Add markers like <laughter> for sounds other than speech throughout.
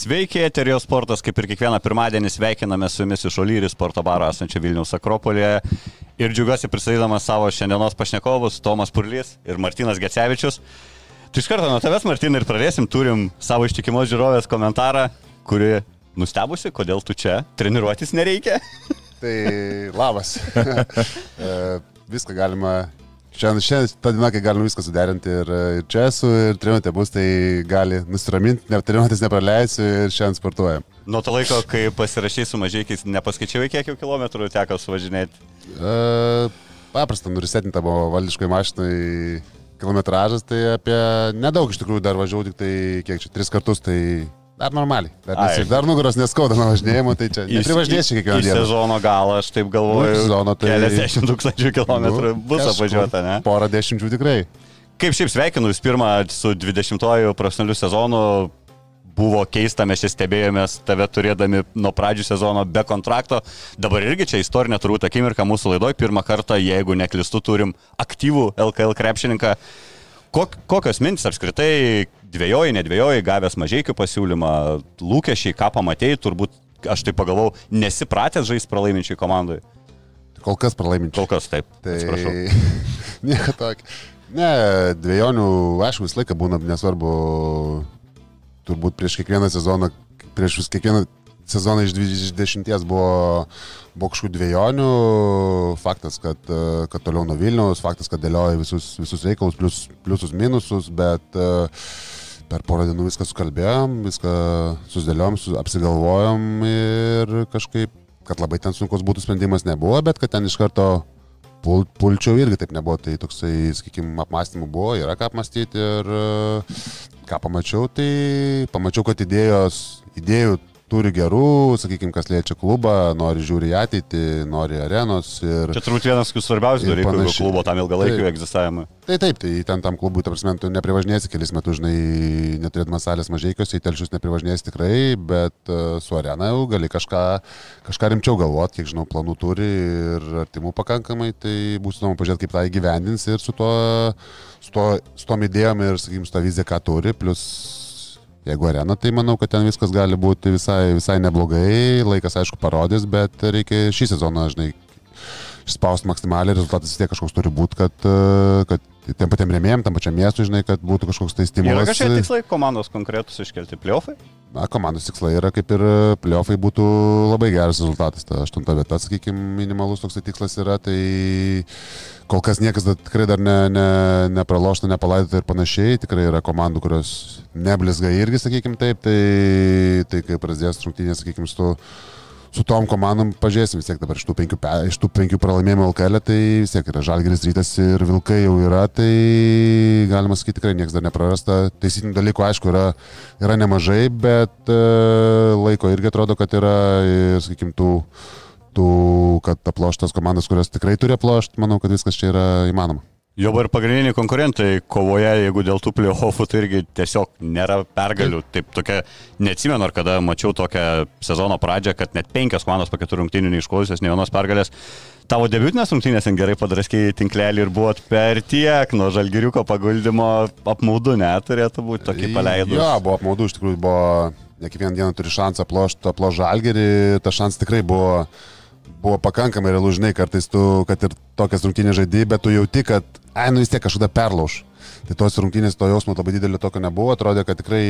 Sveiki, Eterio sportas, kaip ir kiekvieną pirmadienį sveikiname su jumis iš Olyri sporto baro esančio Vilniaus Akropolėje. Ir džiugiuosi pristatydamas savo šiandienos pašnekovus Tomas Purlys ir Martinas Gecevičius. Tu iš karto nuo tavęs, Martinai, ir pradėsim. Turim savo ištikimos žiūrovės komentarą, kuri nustebusi, kodėl tu čia treniruotis nereikia. Tai labas. <laughs> E, Viską galima Šiandien, šiandien ta diena, kai galima viską suderinti ir, ir čia esu, ir treniruotė bus, tai gali nusiraminti, ne, treniruotės nepraleisiu ir šiandien sportuojam. Nuo to laiko, kai pasirašai su mažiekiais, nepaskaičiavai, kiek jau kilometrų teko suvažinėti. E, paprasta, nurisetinta buvo valdiškai mašinai kilometražas, tai apie nedaug iš tikrųjų dar važiavau, tik tai kiek čia, tris kartus, tai Dar normaliai. Dar, nes, dar nugaros neskauda nuo važinėjimo, tai čia neprivažinėsiu kiekvieną dieną. Sezono galą, aš taip galvoju, Nu, sezono tai- keliasdešimt tūkstančių kilometrų Nu, bus apvažiuota, ne? Porą dešimčių tikrai. Kaip šiaip sveikinu, jūs pirmą su 20-oju profesionaliu sezonu buvo keista, mes čia stebėjomės tave turėdami nuo pradžių sezono be kontrakto. Dabar irgi čia istorinė turbūt akimirka mūsų laidoje. Pirmą kartą, jeigu neklistu, turim aktyvų LKL krepšininką. Kok, kokios mintis apskritai dviejoji, nedviejoji, gavęs mažiekių pasiūlymą, lūkesčiai, ką pamatėjai, turbūt aš tai pagalvojau, nesipratęs žaisti pralaiminčiai komandai. Kol kas pralaiminčiau. Kol kas taip. Tai Atsiprašau. <laughs> nieko tokio. Ne, dviejonių, aišku, visą laiką būna, nesvarbu, turbūt prieš kiekvieną sezoną, prieš vis kiekvieną sezoną iš 20 buvo, buvo kažkokių dviejonių, faktas, kad, kad toliau nuo Vilniaus, faktas, kad dėlioja visus, visus reikalus, plus, pliusus, minusus, bet e, per porą dienų viską sukalbėjom, viską susidėliojom, su, apsigalvojom ir kažkaip, kad labai ten sunkus būtų sprendimas nebuvo, bet kad ten iš karto pul, pulčiau irgi taip nebuvo, tai toksai, sakykime, apmąstymų buvo, yra ką apmastyti ir e, ką pamačiau, tai pamačiau, kad idėjos, idėjų turi gerų, sakykime, kas liečia klubą, nori žiūri į ateitį, nori arenos ir... Čia turbūt vienas svarbiausių dalykų klubo tam ilgalaikiu Taip. egzistavimui. Tai taip, tai ten tam klubui, ta prasme, tu neprivažinėsi kelis metus, žinai, neturėdamas salės mažiekiuose, į telšius neprivažinėsi tikrai, bet uh, su arena jau gali kažką, kažką rimčiau galvoti, kiek žinau, planų turi ir artimų pakankamai, tai bus įdomu pažiūrėti, kaip tą įgyvendins ir su, to, su, to, su tom idėjom ir, sakykim, su tą viziją, ką turi, plus Jeigu arena, tai manau, kad ten viskas gali būti visai, visai neblogai, laikas aišku parodys, bet reikia šį sezoną, žinai, išspausti maksimaliai, rezultatas vis tiek kažkoks turi būti, kad, e, kad tiem patiem remėjim, tam pačiam miestui, žinai, kad būtų kažkoks tai Yra stimulas. kažkokie tikslai komandos konkretus iškelti pliofai? Na, komandos tikslai yra kaip ir pliofai būtų labai geras rezultatas. Ta aštunta vieta, sakykime, minimalus toks tikslas yra, tai kol kas niekas dar, tikrai dar ne, ne, nepralošta, nepalaidota ir panašiai. Tikrai yra komandų, kurios neblizga irgi, sakykime taip, tai, tai kai prasidės rungtynės, sakykime, su su tom komandom pažiūrėsim vis tiek dabar iš tų penkių, pe- iš tų penkių pralaimėjimų LKL, tai vis tiek yra Žalgeris rytas ir Vilkai jau yra, tai galima sakyti tikrai niekas dar neprarasta. Taisytinių dalykų aišku yra, yra nemažai, bet e, laiko irgi atrodo, kad yra ir, sakykim, tų, tų kad aploštas komandas, kurios tikrai turi aplošti, manau, kad viskas čia yra įmanoma. Jo ir pagrindiniai konkurentai kovoje, jeigu dėl tų playoffų, tai irgi tiesiog nėra pergalių. Taip tokia, neatsimenu, ar kada mačiau tokią sezono pradžią, kad net penkios komandos po keturių rungtynių neišklausios, ne vienos pergalės. Tavo debiutinės rungtynės ten gerai padraskiai tinklelį ir buvot per tiek nuo žalgiriuko paguldimo apmaudu, neturėtų būti tokį paleidus. Jo, buvo apmaudu, iš tikrųjų buvo, ne kiekvieną dieną turi šansą aplošti aploš žalgerį, tas šansas tikrai buvo, buvo pakankamai realu, žinai, kartais tu, kad ir tokias rungtynės žaidži, bet tu jauti, kad, ai, nu vis tiek kažkada perlauž. Tai tos rungtynės to jausmo labai didelio tokio nebuvo, atrodė, kad tikrai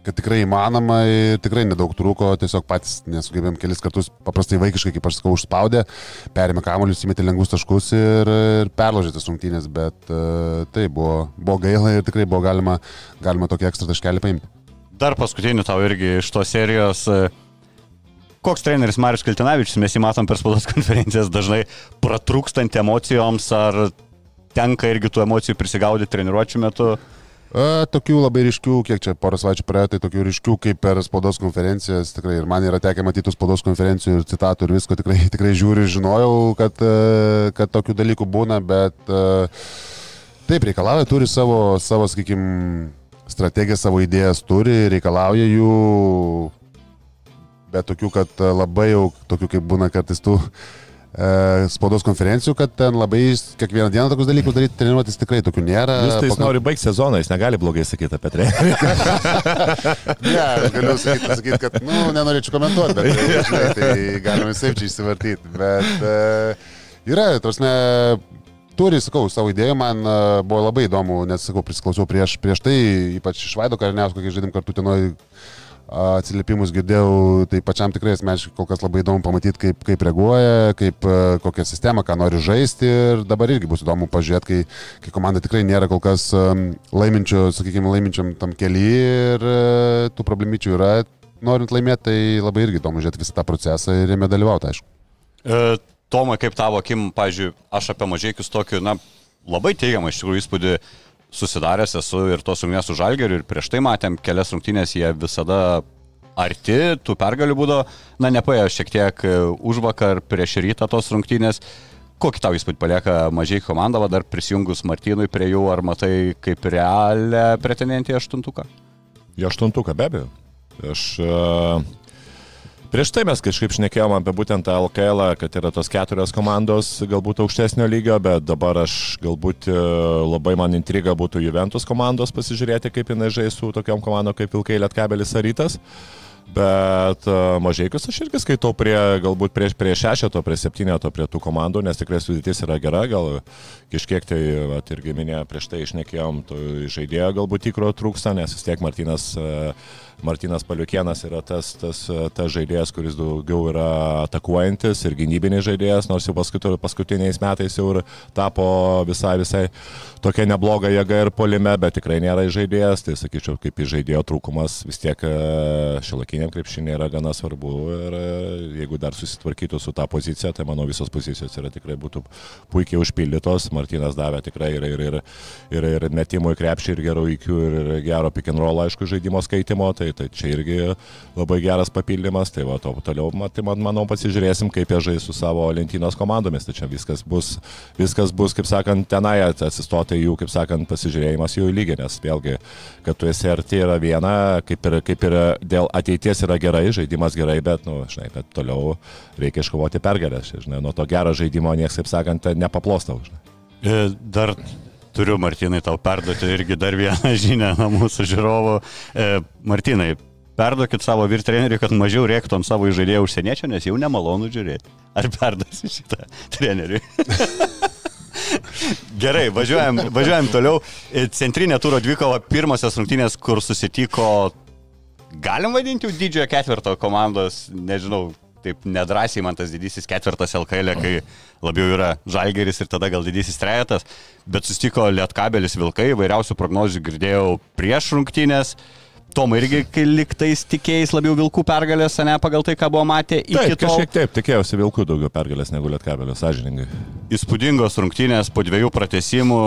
kad tikrai įmanoma ir tikrai nedaug trūko, tiesiog patys nesugebėjom kelis kartus paprastai vaikiškai, kaip aš sakau, užspaudę, perėmė kamuolius, įmetė lengvus taškus ir, ir perložė tas rungtynės, bet uh, tai buvo, buvo gaila ir tikrai buvo galima, galima tokį ekstra taškelį paimti. Dar paskutinį tau irgi iš tos serijos. e, Koks treneris Marius Kaltinavičius, mes jį matom per spaudos <laughs> konferencijas dažnai pratrūkstant emocijoms, ar tenka irgi tų emocijų prisigaudyti treniruočio metu? A, tokių labai ryškių, kiek čia porą savaičių praėjo, tai tokių ryškių kaip per spaudos konferencijas, tikrai ir man yra tekę matyti spaudos konferencijų ir citatų ir visko, tikrai, <laughs> tikrai žiūriu žinojau, kad, e, kad tokių dalykų būna, bet e, taip reikalauja, turi savo, savo sakykime, strategiją, savo idėjas turi, reikalauja jų, bet tokių, kad labai jau, tokių kaip būna kartais tų e, spaudos konferencijų, kad ten labai kiekvieną dieną tokius dalykus daryti, treniruotis tikrai tokių nėra. Jis tai jis Pakal- nori baigti sezoną, jis negali blogai sakyti apie trenerį. <laughs> Ne, aš galiu sakyti, sakyti kad, nu, nenorėčiau komentuoti, bet, tai, <laughs> žinai, tai galima visai čia įsivartyti. Bet e, yra, tarsi, turi, sakau, savo idėjų, man e, buvo labai įdomu, nes, sakau, prisiklausiau prieš, prieš tai, ypač iš Vaido Karniausko, kai žaidėm kartu tenoj atsiliepimus girdėjau, tai pačiam tikrai asmeniškai kol kas labai įdomu pamatyti, kaip, kaip reaguoja, kaip, e, kokią sistemą, ką nori žaisti ir dabar irgi bus įdomu pažiūrėti, kai, kai komanda tikrai nėra kol kas laiminčio, sakykime, laiminčiam tam kelyje ir e, tų problemyčių yra, norint laimėti, tai labai irgi įdomu žiūrėti visą tą procesą ir jame dalyvauti, aišku. E, Tomai, kaip tavo akim, pažiūrėjau, aš apie mažiekius tokiu, na, labai teigiamą iš tikrųjų įspūdį susidaręs esu ir tos rungtynės su Žalgeriu ir prieš tai matėm kelias rungtynės, jie visada arti tų pergalių būdo, na, nepaėjo šiek tiek e, už vakar prieš rytą tos rungtynės. Kokį tau įspūdį palieka mažiai komanda, dar prisijungus Martynui prie jų, ar matai kaip realią pretendentį aštuntuką? Į aštuntuką be abejo. Aš uh, prieš tai mes kažkaip šnekėjom apie būtent tą LKL, kad yra tos keturios komandos galbūt aukštesnio lygio, bet dabar aš galbūt uh, labai man intriga būtų Juventus komandos pasižiūrėti, kaip jinai žais su tokiam komandom kaip Vilkai Lietkabelis ar Rytas. Bet uh, mažiekius aš irgi skaitau prie, galbūt prie, prie šešeto, prie septyneto, prie tų komandų, nes tikrai sudėtis yra gera, gal kažkiek tai, vat, irgi minėjo, prieš tai išnekėjom, žaidėjo galbūt tikro trūksta, nes vis tiek Martinas, uh, Martinas Paliukienas yra tas, tas, tas žaidėjas, kuris daugiau yra atakuojantis ir gynybinis žaidėjas, nors jau paskutiniais metais jau ir tapo visai, visai tokia nebloga jėga ir polime, bet tikrai nėra žaidėjas, tai sakyčiau, kaip žaidėjo trūkumas vis tiek šiolakiniam krepšinė yra gana svarbu ir e, jeigu dar susitvarkytų su tą poziciją, tai manau visos pozicijos yra tikrai būtų puikiai užpildytos. Martinas davė tikrai ir, ir, ir, ir, ir metimų į krepšį, ir gerų įkių, ir gero pick and roll, aišku, žaidimo skaitimo, tai, tai čia irgi labai geras papildymas. Tai va, to toliau, tai man, manau, pasižiūrėsim, kaip jie žais su savo lentynos komandomis. Tai čia viskas bus, viskas bus kaip sakant, tenai atsistoti jų, kaip sakant, pasižiūrėjimas jų lygį, nes vėlgi, kad tu esi arti yra viena, kaip ir, kaip ir dėl ateities yra gerai, žaidimas gerai, bet, nu, žinai, bet toliau reikia iškovoti pergalę, žinai, nuo to gero žaidimo niekas, kaip sakant, nepaplostau, žinai. E, Dar turiu, Martinai, tau perduoti irgi dar vieną žinią nuo mūsų žiūrovų. E, Martinai, perduokit savo vyr treneriui, kad mažiau rėktų ant savo žaidėjų užsieniečio, nes jau nemalonu žiūrėti. Ar perduosi šitą treneriui? <laughs> Gerai, važiuojam, važiuojam toliau. E, Centrinė turo dvikova, pirmosios rungtynės, kur susitiko, galim vadinti jau didžiojo ketvirto komandos, nežinau, taip nedrasiai man tas didysis ketvirtas LKL, kai labiau yra žalgeris ir tada gal didysis trejetas, bet susitiko Lietkabelis Vilkai, vairiausių prognozių girdėjau prieš rungtynės. Tom irgi, liktais tikėjais labiau Vilkų pergalės, ne pagal tai, ką buvo matę iki Taip, tol. kažkiek taip, tikėjausi Vilkų daugiau pergalės negu Lietkabelio, sąžiningai. Įspūdingos rungtynės po dviejų pratesimų.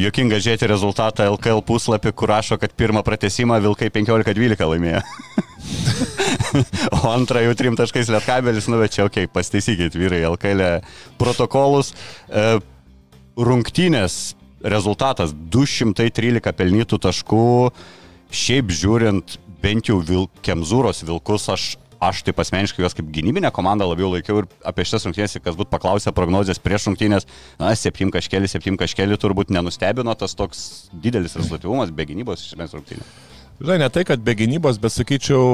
Jokinga žiūrėti rezultatą LKL puslapį, kur rašo, kad pirmą pratesimą Vilkai 15-12 laimėjo. <laughs> <laughs> o antrą jau trim taškais Lietkabelis nuvečia, okei, okay, pastaisykit vyrai LKL protokolus. E, rungtynės rezultatas 213 pelnytų taškų. Šiaip žiūrint, bent jau vil, Kemzūros vilkus, aš, aš taip asmeniškai juos kaip gynybinę komandą labiau laikiau ir apie šitas rungtynės, kas būtų paklausę prognozijas prieš rungtynės, na, 7 kažkeli, 7 kažkeli turbūt nenustebino tas toks didelis rezultatyvumas be gynybos iš esmės rungtynės. Žinai, ne tai, kad be gynybos, bet sakyčiau,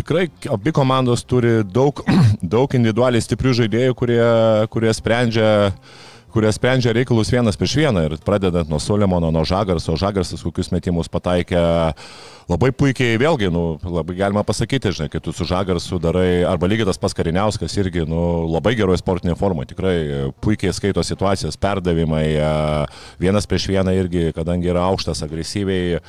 tikrai abi komandos turi daug, <clears throat> daug individualiai stiprių žaidėjų, kurie, kurie sprendžia kurie sprendžia reikalus vienas prieš vieną. Ir pradedant nuo Solemono, nuo Žagarso, Žagarsas kokius metimus pataikė labai puikiai, vėlgi, nu, labai galima pasakyti, žinai, kai tu su Žagarsu darai, arba lygiai tas pas Kariniauskas irgi, nu, labai geroje sportinėje formoje, tikrai puikiai skaito situacijas, perdavimai, vienas prieš vieną irgi, kadangi yra aukštas, agresyviai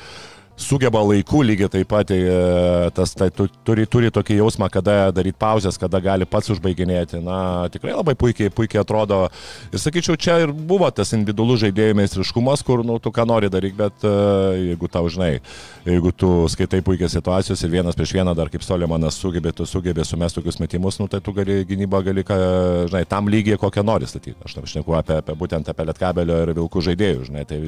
sugeba laiku lygiai taip pat, e, tas tai, tu, turi, turi tokį jausmą, kada daryti pauzes, kada gali pats užbaiginėti. Na, tikrai labai puikiai, puikiai atrodo. Ir sakyčiau, čia ir buvo tas individualus žaidėjų meistriškumas, kur, nu, tu ką nori daryti, bet uh, jeigu tau, žinai, jeigu tu skaitai puikias situacijas ir vienas prieš vieną dar kaip Solimanas sugebė, tu sugebė sumesti tokius metimus, nu, tai tu gali gynybą, gali, ką, žinai, tam lygiai kokią nori statyti. Aš tam šneku apie, apie būtent apie Lietkabelio ir Vilkų žaidėjų, žinai, tai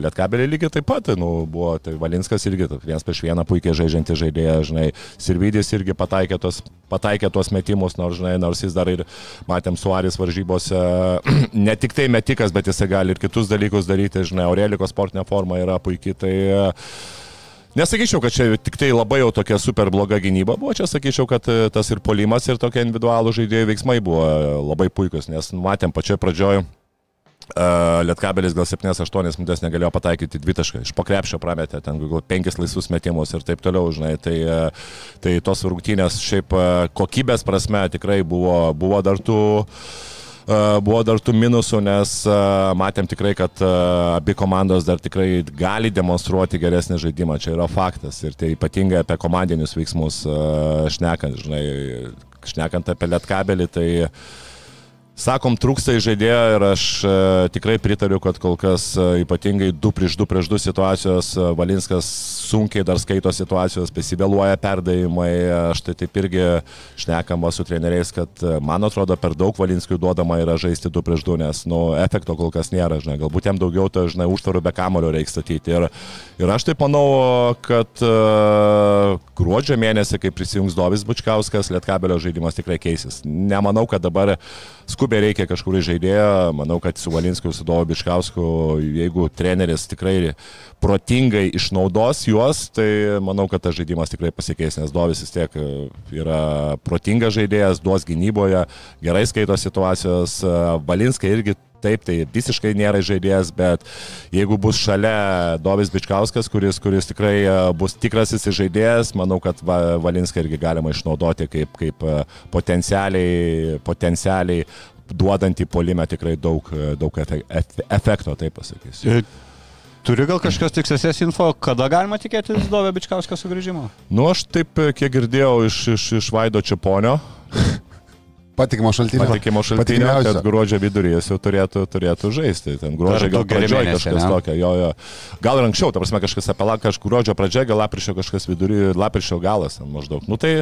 Lietkabelį lygiai taip pat, nu, buvo, tai Valinskas irgi vienas prieš vieną puikiai žaidžiantis žaidėjas, žinai, Sirvidis irgi pataikė tos, pataikė tos metimus, nors, žinai, nors jis dar ir, matėm, Suaris varžybose, <clears throat> ne tik tai metikas, bet jisai gali ir kitus dalykus daryti, žinai, Aureliko sportinė forma yra puikiai, tai Nesakyčiau, kad čia tik tai labai jau tokia super bloga gynyba buvo, čia sakyčiau, kad tas ir polimas, ir tokie individualų žaidėjų veiksmai buvo labai puikus, nes matėm pačioje pradžioje Lietkabelis gal 7-8 minutės negalėjo pataikyti dvitašką, iš pokrepšio prametė ten gal 5 laisvus metimus ir taip toliau, žinai. Tai, tai tos rungtynės šiaip kokybės prasme tikrai buvo, buvo dar tų buvo dar tų minusų, nes matėm tikrai, kad abi komandos dar tikrai gali demonstruoti geresnį žaidimą. Čia yra faktas. Ir tai ypatingai apie komandinius veiksmus šnekant, žinai, šnekant apie lietkabelį, tai uh, Sakom, trūksta žaidėjo ir aš e, tikrai pritariu, kad kol kas e, ypatingai 2 prieš 2 prieš 2 situacijos e, Valinskas sunkiai dar skaito situacijos, besivėluoja perdavimai, aš tai taip irgi šnekama su treneriais, kad man atrodo per daug Valinskui duodama yra žaisti 2 prieš 2, nes nu, efekto kol kas nėra, žinai, galbūt jam daugiau, tai, žinai, užtvarų be kamulio reikia statyti. Ir, ir aš taip manau, kad uh, gruodžio mėnesį, kai prisijungs Dovis Bučkauskas, Lietkabelio žaidimas tikrai keisis. Nemanau, kad dabar skubiai reikia kažkurį žaidėją. Manau, kad su Valinskiu, su Dovu Biškausku, jeigu treneris tikrai protingai išnaudos juos, tai manau, kad tas žaidimas tikrai pasikeis, nes Dovis vis tiek e, yra protingas žaidėjas, duos gynyboje, gerai skaito situacijos. E, Valinskai irgi taip, tai visiškai nėra žaidėjas, bet jeigu bus šalia Dovis Bičkauskas, kuris, kuris tikrai e, bus tikrasis žaidėjas, manau, kad Valinską irgi galima išnaudoti kaip, kaip potencialiai, potencialiai duodantį polimę tikrai daug, e, daug efekto, taip pasakysiu. Turi gal kažkas tikslesnės info, kada galima tikėtis Dovė Bičkausko sugrįžimo? Nu, aš taip, kiek girdėjau iš, iš, iš Vaido Čiaponio, <laughs> Patikimo šaltinio. Patikimo šaltinio, kad gruodžio viduryje jis jau turėtų, turėtų žaisti. Ten gruodžio gal pradžioje kažkas tokio, jo, jo. Gal ir anksčiau, ta prasme, kažkas apie kažkur gruodžio pradžioje, gal lapkričio kažkas vidury, lapkričio galas maždaug. Nu tai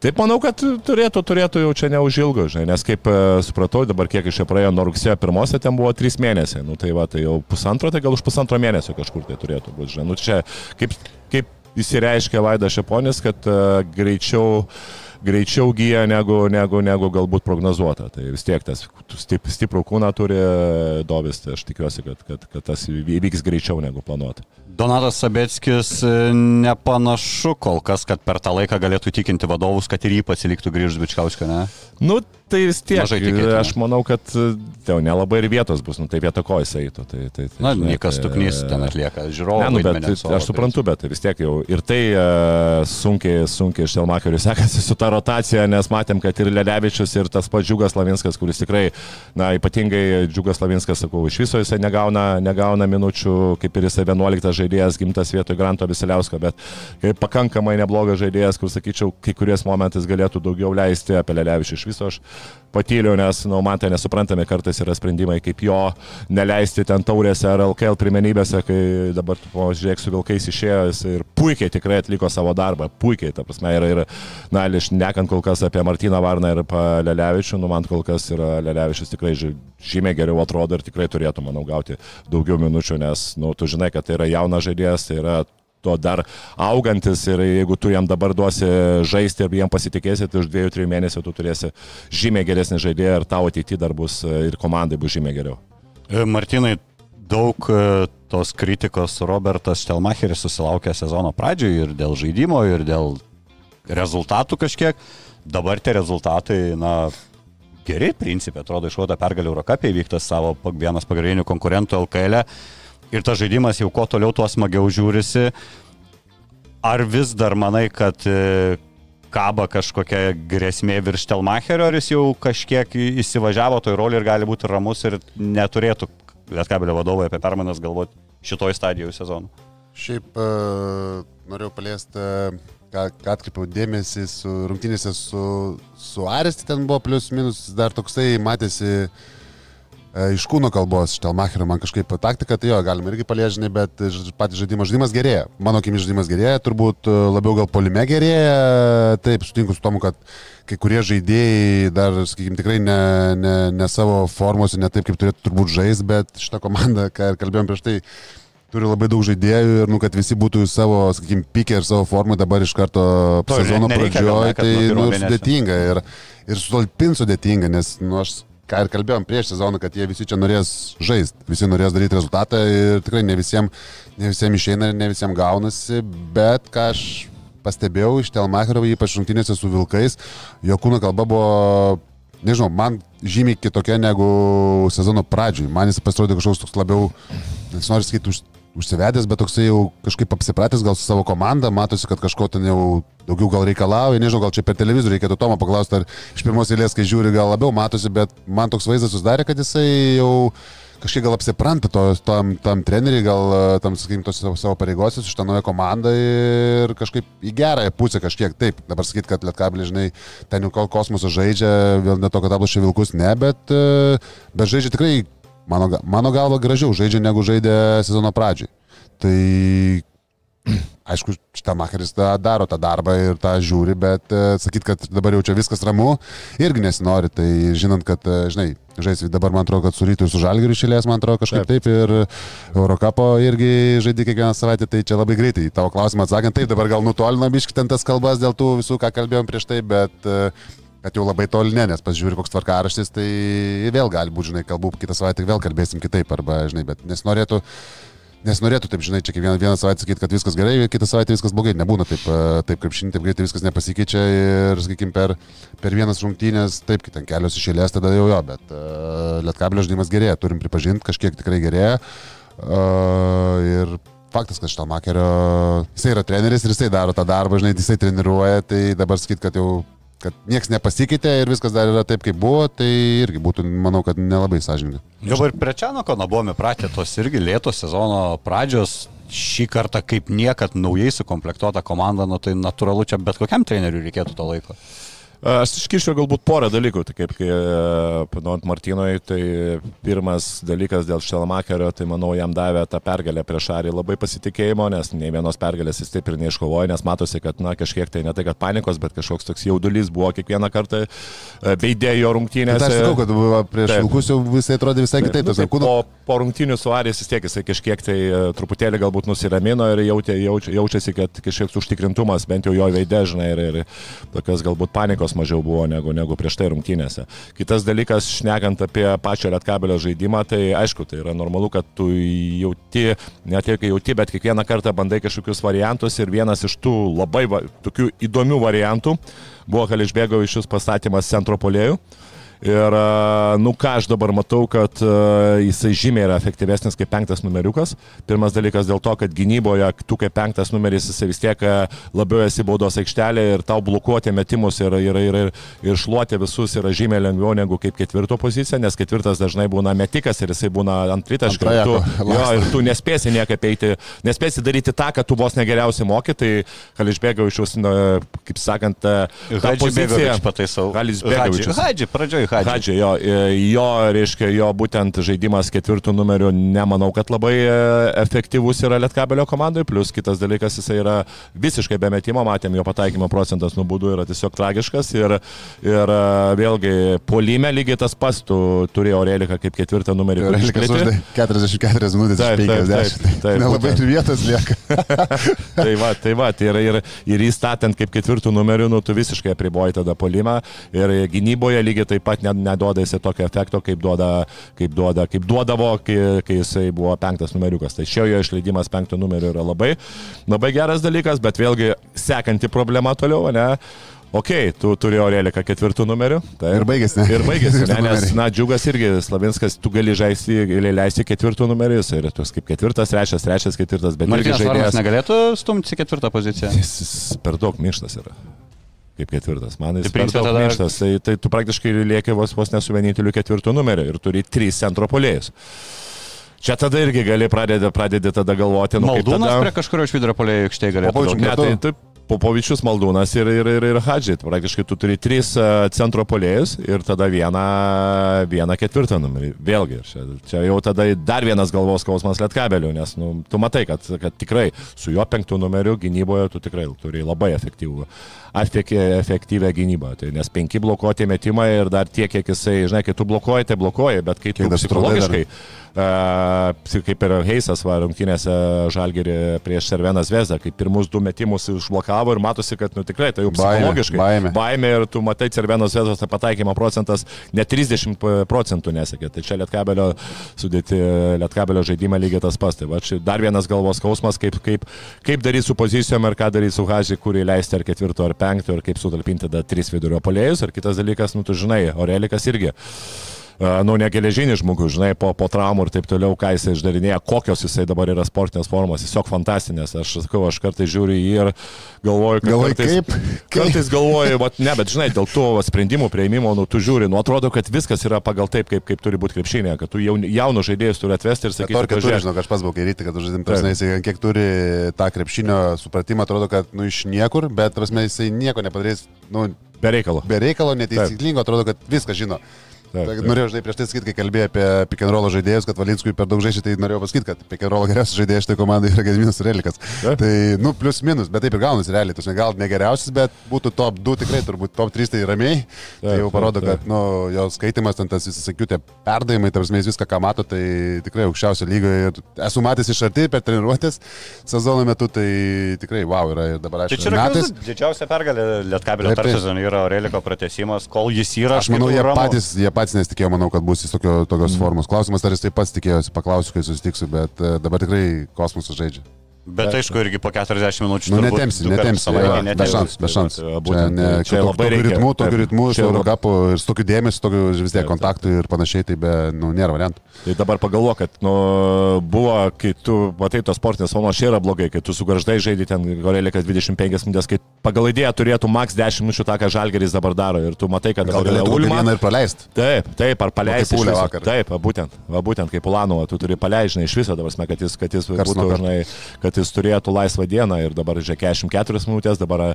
Taip manau, kad turėtų, turėtų jau čia neužilgo, žinai, nes kaip e, supratau, dabar kiek iš čia praėjo nuo rugsėjo pirmosios, ten buvo trys mėnesiai, nu tai va, tai jau pusantro, tai gal už pusantro mėnesio kažkur tai turėtų būti, žinai, nu čia kaip, kaip įsireiškia Vaida Šeponis, kad uh, greičiau uh, greičiau gyja negu, negu, negu galbūt prognozuota. Tai vis tiek tas stip, stiprų kūną turi Dovis, tai aš tikiuosi, kad, kad, kad tas įvyks greičiau negu planuota. Donatas Sabeckis e, nepanašu kol kas, kad per tą laiką galėtų tikinti vadovus, kad ir jį pasiliktų grįžti Bičkauskio, ne? Nu, tai vis tiek. Aš manau, kad tai jau nelabai ir vietos bus, nu tai vieto ko jis eitų. Tai, tai, tai, Na, Nikas tai, Tuknys ten atlieka žiūrovų. Ne, nu, bet, tai, aš suprantu, bet vis tiek jau ir tai uh, sunkiai, sunkiai iš Telmakerių <laughs> sekasi su ta rotacija, nes matėm, kad ir Lelevičius, ir tas pats Džiugas Lavinskas, kuris tikrai, na, ypatingai Džiugas Lavinskas, sakau, iš viso jisai negauna, negauna minučių, kaip ir jisai 11 žaidėjas, gimtas vietoj Granto Visiliausko, bet kaip pakankamai neblogas žaidėjas, kur, sakyčiau, kai kuriais momentais galėtų daugiau leisti apie Lelevičių. Iš viso aš patyliau, nes, na, nu, man tai nesuprantami kartais yra sprendimai, kaip jo neleisti ten taurėse ar LKL primenybėse, kai dabar, žiūrėk, su vilkais išėjo jis ir puikiai tikrai atliko savo darbą, puikiai, ta prasme, ir, ir na, iš nekant kol kas apie Martyną Varną ir Lelevičių, nu, man kol kas yra Lelevičius tikrai žymiai geriau atrodo ir tikrai turėtų, manau, gauti daugiau minučių, nes, nu, tu žinai, kad tai yra jaunas žaidėjas, tai yra to dar augantis ir jeigu tu jam dabar duosi žaisti ir jam pasitikėsi, tai už dviejų, trijų mėnesių tu turėsi žymiai geresnį žaidėją ir tavo ateityje dar bus ir komandai bus žymiai geriau. E, Martinai, daug e, tos kritikos Robertas Štelmacheris susilaukė sezono pradžioje ir dėl žaidimo, ir dėl rezultatų kažkiek. Dabar tie rezultatai, na, geri, principė, atrodo, išvada pergalį Eurocapė įvyktas savo vienas pagrindinių konkurentų LKL. E ir tas žaidimas jau kuo toliau, tuo smagiau žiūrisi. Ar vis dar manai, kad e, kaba kažkokia grėsmė virš Telmacherio, ar jis jau kažkiek įsivažiavo toj rolį ir gali būti ramus ir neturėtų Lietkabelio vadovai apie permanas galvoti šitoj stadijoje sezonų? Šiaip uh, norėjau paliesti, ką, ką atkreipiau dėmesį su rungtynėse su, su Aresti, ten buvo plius minus, dar toksai matėsi uh, iš kūno kalbos, Štelmacherio man kažkaip taktika, tai jo, galima irgi paliežinai, bet patys žaidimas žaidimas gerėja. Mano akimis žaidimas gerėja, turbūt labiau gal polime gerėja, taip, sutinku su tomu, kad kai kurie žaidėjai dar, sakykime, tikrai ne, ne, ne savo formose, ne taip, kaip turėtų turbūt žaisti, bet šitą komandą, ką ir kalbėjom prieš tai, turi labai daug žaidėjų ir, nu, kad visi būtų savo, sakykime, pikę ir savo formą dabar iš karto To ir sezono pradžioje, tai, nu, mėnesio. sudėtinga ir, ir sutalpin sudėtinga, nes, nu, aš ką ir kalbėjom prieš sezoną, kad jie visi čia norės žaisti, visi norės daryti rezultatą ir tikrai ne visiems, ne visiems išeina ir ne visiems gaunasi, bet ką aš pastebėjau iš Telmacherio, ypač rungtynėse su Vilkais, jo kūno kalba buvo, nežinau, man žymiai kitokia negu sezono pradžioj. Man jis pasirodė kažkoks toks labiau, nesinori sakyti, už, užsivedęs, bet toksai jau kažkaip apsipratęs gal su savo komanda, matosi, kad kažko ten jau daugiau gal reikalauja, nežinau, gal čia per televizorių reikėtų Tomo paklausti, ar iš pirmos eilės, kai žiūri, gal labiau matosi, bet man toks vaizdas susidarė, kad jisai jau kažkiek gal apsipranta to, tam, tam treneriui, gal tam, sakykime, tos savo, savo pareigose su šitą naują komandą ir kažkaip į gerąją pusę kažkiek taip. Dabar sakyti, kad Lietkabelė, žinai, ten jau kol kosmosą žaidžia, vėl ne to, kad aplošia vilkus, ne, bet, e, bet žaidžia tikrai, mano, mano galva, gražiau žaidžia negu žaidė sezono pradžioj. Tai <clears throat> aišku, šitą makeris tą daro tą darbą ir tą žiūri, bet uh, sakyt, kad dabar jau čia viskas ramu, irgi nesinori. Tai žinant, kad, uh, žinai, žais dabar man atrodo, kad su rytu ir su žalgiriu išėlės, man atrodo kažkaip taip, taip ir Eurocapo irgi žaidži kiekvieną savaitę, tai čia labai greitai. Tavo klausimą atsakant, taip, dabar gal nutolina biškit ten tas kalbas dėl tų visų, ką kalbėjom prieš tai, bet uh, kad jau labai toli ne, nes pasižiūri, koks tvarkaraštis, tai vėl gali būti, žinai, kalbu, kitą savaitę vėl kalbėsim kitaip, arba, žinai, bet nesinorėtų Nes norėtų taip, žinai, čia kiekvieną vieną savaitę sakyti, kad viskas gerai, kitą savaitę viskas blogai. Nebūna taip, e, taip kaip šiandien, taip greitai viskas nepasikeičia ir, sakykime, per, per vienas rungtynės, taip, kai ten kelios išėlės, tada jau jo, bet uh, Lietkabelio žaidimas gerėja, turim pripažinti, kažkiek tikrai gerėja. Uh, ir faktas, kad Štalmakerio, jisai yra treneris ir jisai daro tą darbą, žinai, jisai treniruoja, tai dabar sakyti, kad jau kad niekas nepasikeitė ir viskas dar yra taip, kaip buvo, tai irgi būtų, manau, kad nelabai sąžininga. Jau ir prie Čianoko buvome pratę tos irgi lėtos sezono pradžios. Šį kartą kaip niekad naujai sukomplektuota komanda, nu, tai natūralu čia bet kokiam treneriui reikėtų to laiko. Aš iškišiu galbūt porą dalykų, tai kaip, kai panuot Martinoj, tai pirmas dalykas dėl Štelmakerio, tai manau jam davė tą pergalę prieš Arį labai pasitikėjimo, nes nei vienos pergalės jis taip ir neiškovojo, nes matosi, kad, na, kažkiek tai ne tai, kad panikos, bet kažkoks toks jaudulys buvo kiekvieną kartą veidėjo rungtynėse. Tai aš sakau, kad buvo prieš Taip. Vilkus jau visai atrodė visai kitaip. Nu, tai kūno po, po rungtynių su Arijas vis tiek jisai kažkiek tai e, truputėlį galbūt nusiramino ir jautė, jaučia, jaučiasi, kad kažkiek užtikrintumas bent jau jo veidė, žinai, ir, ir tokios galbūt panikos mažiau buvo negu, negu prieš tai rungtynėse. Kitas dalykas, šnekant apie pačią Lietkabelio žaidimą, tai aišku, tai yra normalu, kad tu jauti, net ir kai jauti, bet kiekvieną kartą bandai kažkokius variantus ir vienas iš tų labai va, tokių įdomių variantų buvo, kad išbėgo iš jūs pastatymas centro polėjų. Ir, a, nu ką aš dabar matau, kad a, jisai žymiai yra efektyvesnis kaip penktas numeriukas. Pirmas dalykas dėl to, kad gynyboje tu kaip penktas numeris jisai vis tiek a, labiau esi baudos aikštelė ir tau blokuoti metimus ir, ir, ir, ir, ir šluoti visus yra žymiai lengviau negu kaip ketvirto pozicija, nes ketvirtas dažnai būna metikas ir jisai būna ant tritaškio. Ir tu, jo, ir tu nespėsi niekaip eiti, nespėsi daryti tą, kad tu vos negeriausiai moki, tai gal išbėgau iš jūsų, kaip sakant, tą Hadži poziciją. Pataisau. Halis Begovičius. Hadži, pradžioj Hadži. Hadži, jo, e, jo, reiškia, jo būtent žaidimas ketvirtų numerių nemanau, kad labai e, efektyvus yra Lietkabelio komandai, plus kitas dalykas, jisai yra visiškai be metimo, matėm, jo pataikymo procentas nubūdų yra tiesiog tragiškas ir, ir e, vėlgi polime lygiai tas pats, tu turi Aureliką kaip ketvirtą numerį. kur Relikas iškriti. uždė 44 minutės Taip, iš taip, 50. taip, taip, Nelabai ir vietos lieka. <laughs> tai va, tai va, tai yra ir, ir įstatant kaip ketvirtų numerių, nu, tu visiškai apriboji tada polimą ir gynyboje lygiai taip pat ne- neduoda jisai tokio efekto, kaip, duoda, kaip, duoda, kaip duodavo, kai, kai jisai buvo penktas numeriukas. Tai šio jo išleidimas penkto numeriu yra labai, labai geras dalykas, bet vėlgi sekanti problema toliau, ne? Ok, tu turi Aureliką ketvirtų numerių. Taip. Ir baigėsi, ne? Ir baigėsi, ne, <laughs> nes, na, džiugas irgi, Slavinskas, tu gali žaisti, gali leisti ketvirtų numerius ir tu kaip ketvirtas, trečias, trečias, ketvirtas, bet irgi Martinas žaidėjas. negalėtų stumti į ketvirtą poziciją. Jis jis per daug minkštas yra. Kaip ketvirtas. Man jis Tai tai per daug minkštas. Tai, tai tu praktiškai lieki vos, vos nesu vieninteliu ketvirtų numeriu ir turi trys centro polėjus. Čia tada irgi gali pradėti, pradėti tada galvoti, nu, Maldūnas tada... prie kažkurio iš vidurio polėjų aikštėje galėtų. Popovičių daugiau. Ne, tai taip, Popovičius, Maldūnas ir, ir, ir, ir Hadžiai. Praktiškai tu turi tris e, centro polėjus ir tada vieną, vieną ketvirtą numerį. Vėlgi, čia, čia jau tada dar vienas galvos skausmas lietkabelių, nes nu, tu matai, kad, kad tikrai su juo penktų numeriu gynyboje tu tikrai turi labai efektyvų, efektyvę, efektyvę gynybą. Tai, nes penki blokuoti metimai ir dar tiek, kiek jisai, žinai, kai tu blokuoji, tai blokuoji, bet kai tu Kiek dar psichologiškai Uh, kaip ir Heisas va rungtynėse Žalgerį prieš Serveną Zvezdą, kai pirmus du metimus užblokavo ir matosi, kad nu, tikrai tai jau Baimė, psichologiškai. baimė. baimė ir tu matai Serveną Zvezdos pataikymo procentas net 30 procentų nesakė. Tai čia Lietkabelio sudėti, Lietkabelio žaidimą lygiai tas pats. Tai va dar vienas galvos skausmas, kaip, kaip, kaip daryti su pozicijom ir ką daryti su Haži, kurį leisti ar ketvirto ar penkto ir kaip sutalpinti tada tris vidurio polėjus. Ir kitas dalykas, nu tu žinai, Orelikas irgi nu, ne geležinis žmogus, žinai, po, po traumų ir taip toliau, ką jisai išdarinėja, kokios jisai dabar yra sportinės formos, tiesiog fantastinės. Aš sakau, aš kartais žiūriu į jį ir galvoju, kad Galvoji, kartais, kaip? <laughs> Kartais galvoju, vat, ne, bet žinai, dėl to sprendimų prieimimo, nu, tu žiūri, nu, atrodo, kad viskas yra pagal taip, kaip, kaip turi būti krepšinė, kad tu jaun, jaunus žaidėjus turi atvesti ir sakyti, Sakyti, kad turi, žinok, aš pats buvau kairyti, kad žaidim, prasme, kiek turi tą krepšinio supratimą, atrodo, kad, nu, iš niekur, bet, prasme, jisai nieko nepadarys, nu, be reikalo. be reikalo, neteisyklingo, atrodo, kad viską žino. Taip, Taip, norėjau žinai prieš tai sakyti, kai kalbėjai apie pikenrolo žaidėjus, kad Valinskui per daug žaidžia, tai norėjau pasakyti, kad pikenrolo geriausias žaidėjas šitai komandai yra Gediminas Relikas. Taip. Tai, nu, plius minus, bet taip ir gaunasi realiai. Tu gal ne geriausias, bet būtų top 2 tikrai, turbūt top 3 tai ramiai. Tai Taip, jau parodo, taip, taip. kad, nu, jo skaitimas, ten tas įsisakiutė perdavimai, tarsi jis viską, ką mato, tai tikrai aukščiausio lygio. Ir esu matęs iš arti per treniruotės sezono metu, tai tikrai wow yra. Ir dabar Tai aš čia yra metais. didžiausia pergalė Lietkabelio tarp sezonų yra Aurelio pratesimas, kol jis yra. Aš manau, jie ramu. patys, jie patys nesitikėjo, manau, kad bus jis tokio, tokios mm. formos. Klausimas, ar jis taip pats tikėjosi, paklausiu, kai susitiksiu, bet e, dabar tikrai kosmosas žaidžia. Bet aišku, irgi po 40 minučių. Nu, netemsi, netemsi, be šansų, be tai šansų. Čia, labai reikia. ritmų, čia su labai- Eurocapu ir su tokiu dėmesiu, tokiu vis tiek kontaktų ir panašiai, tai be, nu, nėra variantų. Tai dabar pagalvo, kad nu, buvo, kai tu matai tos sportinės formos, čia yra blogai, kai tu su garždai žaidži ten Gorelikas 25 minutės, kai pagal idėją turėtų maks 10 minučių tą, ką Žalgeris dabar daro ir tu matai, kad Gal galėtų vieną ir praleisti. Taip, taip, ar paleisti kaip Ulė vakar. Taip, būtent, va, būtent kaip Ulanova, tu turi paleisti iš viso, dabar, kad jis, kad jis, Karts nuo būtų, žinai, kad jis turėtų laisvą dieną ir dabar žaidžia 44 minutės, dabar e,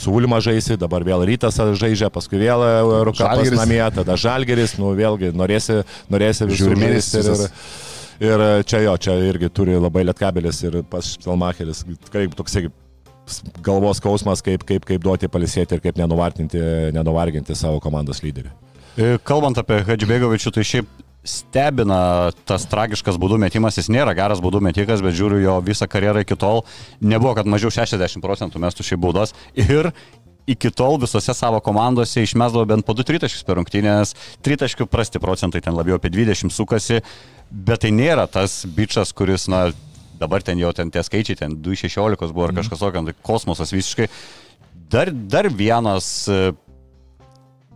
su Ulma žaisi, dabar vėl rytas žaidžia, paskui vėl e, Žalgiris. namie, tada Žalgeris, nu vėlgi norėsi, norėsi ir, mėnesį ir, ir čia jo, čia irgi turi labai lietkabelis ir pas Stelmacheris, tikrai toksai galvos skausmas, kaip, kaip, kaip duoti palisėti ir kaip nenuvarginti, savo komandos lyderį. E, Kalbant apie Hadžibegovičių, tai šiaip stebina tas tragiškas baudų metimas, jis nėra geras baudų metikas, bet žiūriu jo visą karjerą iki tol, nebuvo, kad mažiau 60 procentų mestų šiaip baudos ir iki tol visose savo komandose išmesdavo bent po 2 tritaškius per rungtynės, tritaškių prasti procentai ten labiau apie 20 sukasi, bet tai nėra tas bičias, kuris, na, dabar ten jau ten tie skaičiai, ten 2.16 buvo ar kažkas tokio, tai kosmosas visiškai. Dar, dar vienas e,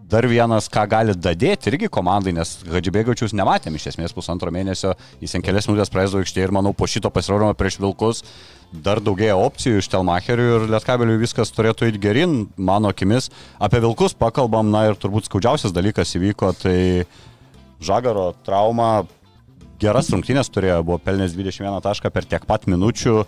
dar vienas, ką gali dadėti irgi komandai, nes Hadžibėgaučius nematėm iš esmės pusantro mėnesio, jis ten kelias minutės praeidavo aikštėje ir manau po šito pasirodymo prieš Vilkus dar daugėja opcijų iš Telmacherių ir Lietkabeliui viskas turėtų eiti gerin, mano akimis. Apie Vilkus pakalbam, na ir turbūt skaudžiausias dalykas įvyko, tai Žagaro trauma, geras rungtynės turėjo, buvo pelnęs 21 tašką per tiek pat minučių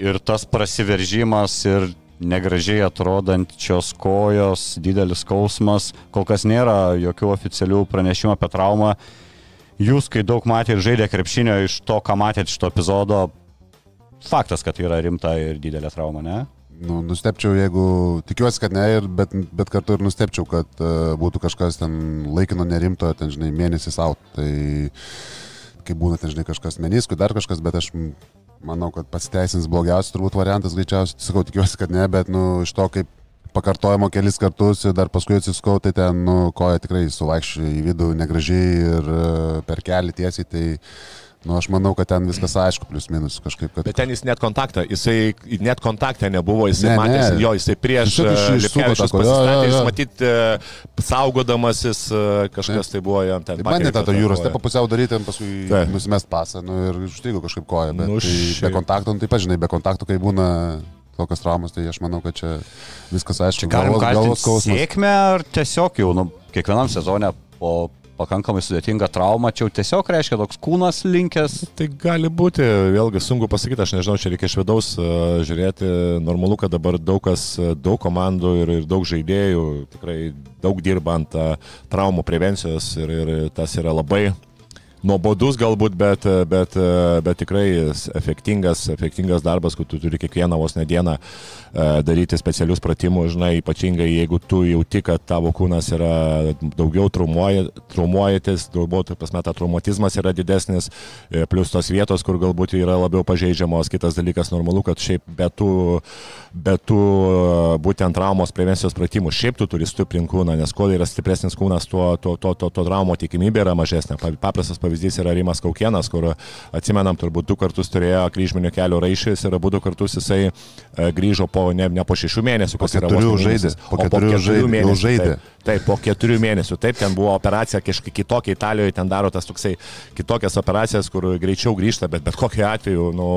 ir tas prasiveržimas ir negražiai atrodančios kojos, didelis skausmas, kol kas nėra jokių oficialių pranešimų apie traumą. Jūs, kai daug matėte ir žaidė krepšinio iš to, ką matėte iš to epizodo, faktas, kad tai yra rimta ir didelė trauma, ne? Nu, nustepčiau, jeigu tikiuosi, kad ne, ir, bet, bet kartu ir nustepčiau, kad uh, būtų kažkas ten laikino nerimto, ten, žinai, mėnesis out. Tai kai būna, ten, žinai, kažkas meniskui, dar kažkas, bet aš manau, kad pasiteisins blogiausias turbūt variantas, greičiausiai, sakau, tikiuosi, kad ne, bet, nu, iš to, kaip pakartojimo kelis kartus ir dar paskui atsiskau, tai ten, nu, koja tikrai suvaikščiojo į vidų negražiai ir uh, per kelią tiesiai, tai, nu, aš manau, kad ten viskas aišku, plius minus kažkaip, kad... Bet ten jis net kontaktą, jisai net kontaktą nebuvo, jisai Ne, ne, matė, ne. jo, jisai prieš e, Lipkevičius pasistatė, jo, jis matyt, e, saugodamasis e, kažkas tai buvo jam ten. Tai bandė tą jūros stepą pusiau daryti, ten paskui Taip. nusimest pasą nu, ir užstrigo kažkaip koją, bet Nu, nu, tai šiaip. be kontakto, nu, taip pat žinai, be kontakto, kai būna tokios traumas, tai aš manau, kad čia viskas aišku. Galim galvos- kaltinti sėkmę ar tiesiog jau nu, kiekvienam sezone po pakankamai sudėtinga trauma, čia jau tiesiog reiškia toks kūnas linkęs. Tai gali būti, vėlgi sunku pasakyti, aš nežinau, čia reikia iš vidaus uh, žiūrėti. Normalu, kad dabar daug kas, daug komandų ir, ir daug žaidėjų tikrai daug dirba ant uh, traumų prevencijos ir, ir tas yra labai nuobodus galbūt, bet, bet, bet tikrai efektingas, efektingas darbas, kur tu turi kiekvieną vos ne dieną e, daryti specialius pratimus, žinai, ypatingai jeigu tu jauti, kad tavo kūnas yra daugiau traumuojantis, galbūt pasmeta traumatizmas yra didesnis, e, plus tos vietos, kur galbūt yra labiau pažeidžiamos, kitas dalykas normalu, kad šiaip be tų, be tų būtent traumos prevencijos pratimų, šiaip tu turi stiprinti kūną, nes kuo yra stipresnis kūnas, tuo, tuo, tuo, tuo, tuo traumo tikimybė yra mažesnė. Paprastas pavyzdys pavyzdys yra Rimas Kaukienas, kur atsimenam, turbūt du kartus turėjo kryžminio kelio raišės ir abu du kartus jisai e, grįžo po, ne, ne po šešių mėnesių, kas yra keturių žaidė. Po keturių žaidė. žaidė. Taip, taip, po keturių mėnesių. Taip, ten buvo operacija kažkiek kitokia, Italijoje ten daro tas toksai kitokias operacijas, kur greičiau grįžta, bet bet kokiu atveju, nu,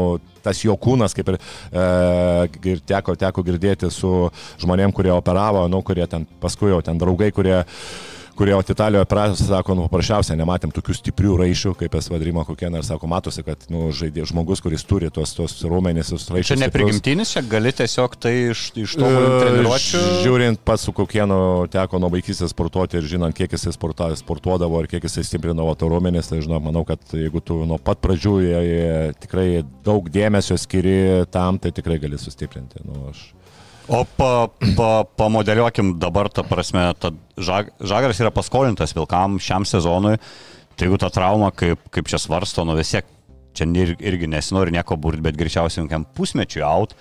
tas jo kūnas, kaip ir, e, teko, teko girdėti su žmonėm, kurie operavo, nu, kurie ten paskui jau ten draugai, kurie kurie Italijoje operacijos sako, nu, paprasčiausiai nematėm tokių stiprių raišių, kaip es vadrimo kokie, ir sako, matosi, kad nu, žaidė, žmogus, kuris turi tos, tos raumenys, tos raiščius. Čia neprigimtinis, čia gali tiesiog tai iš, iš to e, treniruočio. Žiūrint, pats su kokienu teko nuo vaikystės sportuoti ir žinant, kiek jisai sporta, sportuodavo ir kiek jisai stiprinavo to raumenys, tai žinau, manau, kad jeigu tu nuo pat pradžių jie, jie tikrai daug dėmesio skiri tam, tai tikrai gali sustiprinti. Nu, aš... O pa, pa, pamodeliuokim dabar, ta prasme, ta žag, Žagaras yra paskolintas Vilkam šiam sezonui, tai jeigu ta trauma, kaip, kaip čia svarsto, nu vis tiek, čia ir, irgi nesinori nieko burti, bet greičiausiai kokiam pusmečiui out,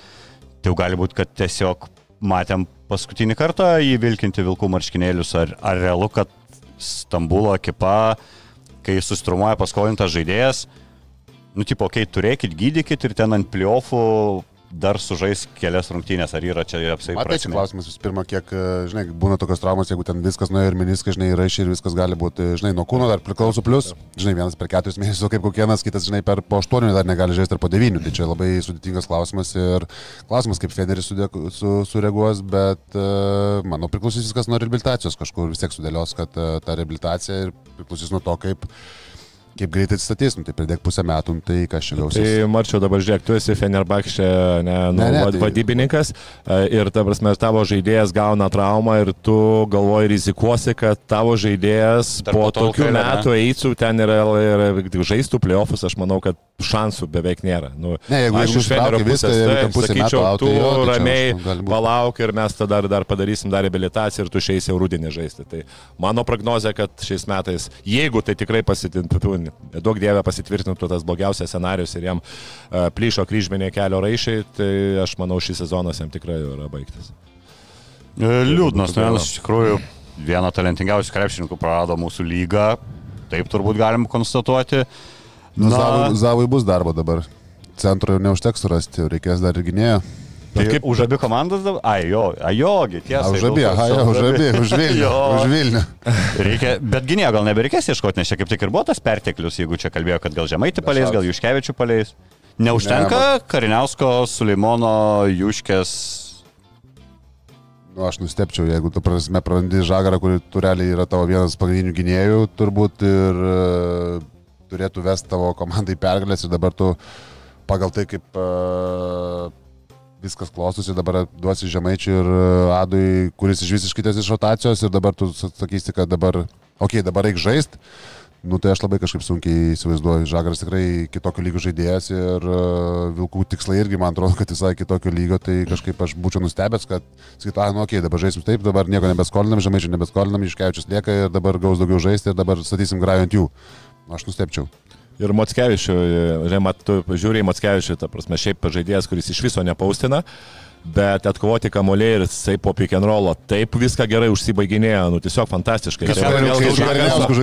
tai jau gali būti, kad tiesiog matėm paskutinį kartą įvilkinti Vilkų marškinėlius, ar, ar realu, kad Stambulo ekipa, kai sustrumuoja paskolintas žaidėjas, nu, tipo, okei, okay, turėkit, gydykit ir ten ant pliofų dar sužais kelias rungtynės, ar yra čia apsai prasme? Tai klausimas visų pirma, kiek, e, žinai, būna tokios traumos, jeigu ten viskas nuėjo ir miniskas, žinai, yra iš ir viskas gali būti, žinai, nuo kūno dar priklauso plus, žinai, vienas per keturis mėnesius, kaip kokienas, kitas, žinai, per po aštuonių dar negali žaisti ar po devynių, tai čia labai sudėtingas klausimas ir klausimas, kaip Federis su, sureaguos, bet uh, manau priklausys viskas nuo rehabilitacijos, kažkur vis tiek sudėlios, kad ta rehabilitacija ir priklausys nuo to, kaip Kaip greitai atsistatys, nu, tai pridėk pusę metų, nu, tai kas čia gausis. Tai Marčiau dabar žiūrėk, tu esi Fenerbakšė ne, nu, ne, ne, tai... vadybininkas e, ir ta prasme, tavo žaidėjas gauna traumą ir tu galvoji rizikuosi, kad tavo žaidėjas Dar po, po tokių metų eitų ten ir, ir, ir žaistų playoffus, aš manau, kad šansų beveik nėra. Nu, ne, jeigu aš iš Fenerio pusės, tai sakyčiau, metų, tu jo, tai ramiai nu, palauk ir mes tada dar, dar padarysim dar reabilitaciją ir tu šiais jau rudinį žaisti. Tai mano prognozija, kad šiais metais, jeigu tai tikrai pasitintų, daug dievė pasitvirtintų tas blogiausias scenarius ir jam uh, plyšo kryžminė kelio raišiai, tai aš manau šis sezonas jam tikrai yra baigtas. E, liūdnas, nes iš tikrųjų vieną talentingiausių krepšininkų prarado mūsų lygą, taip turbūt galim konstatuoti. Nu, Na, Zavui, Zavui bus darbo dabar. Centro jau neužteks surasti, reikės dar ir gynėjo. Tai kaip už abi komandas dabar? Ai, jo, ai, jogi, tiesa. Už abi, jo, už abi, už Vilnių. <laughs> už Vilnių. Reikia, bet gynėjo gal nebereikės ieškoti, nes čia kaip tik ir buvo tas perteklius, jeigu čia kalbėjo, kad gal Žemaitį paleis, gal Juškevičių paleis. Neužtenka ne, Kariniausko, Suleimono, Juškės. Nu, aš nustepčiau, jeigu tu prasme prarandi žagarą, kuri tureliai yra tavo vienas pagrindinių gynėjų, turbūt ir turėtų vesti tavo komandai pergalės ir dabar tu pagal tai, kaip uh, viskas klostosi, dabar duosi žemaičiui ir e, Adui, kuris iš visiškai ties iš rotacijos ir dabar tu sakysi, kad dabar, okei, okay, dabar reikia žaisti. Nu, tai aš labai kažkaip sunkiai įsivaizduoju. Žagaras tikrai kitokio lygio žaidėjas ir uh, Vilkų tikslai irgi, man atrodo, kad visai kitokio lygio. Tai kažkaip aš būčiau nustebęs, kad, sakyt, ah, nu, okei, okay, dabar žaisim taip, dabar nieko nebeskolinam, žemaičių nebeskolinam, iškevičius lieka ir dabar gaus daugiau žaisti ir dabar statysim grajų ant jų. Aš nustepčiau. Ir Motskevičių, žinai, tu žiūri į Motskevičių, ta prasme, šiaip žaidėjas, kuris iš viso nepaustina, bet atkovoti kamuoliai ir jisai po pick and roll, taip viską gerai užsibaiginėjo, nu tiesiog fantastiškai. Kai,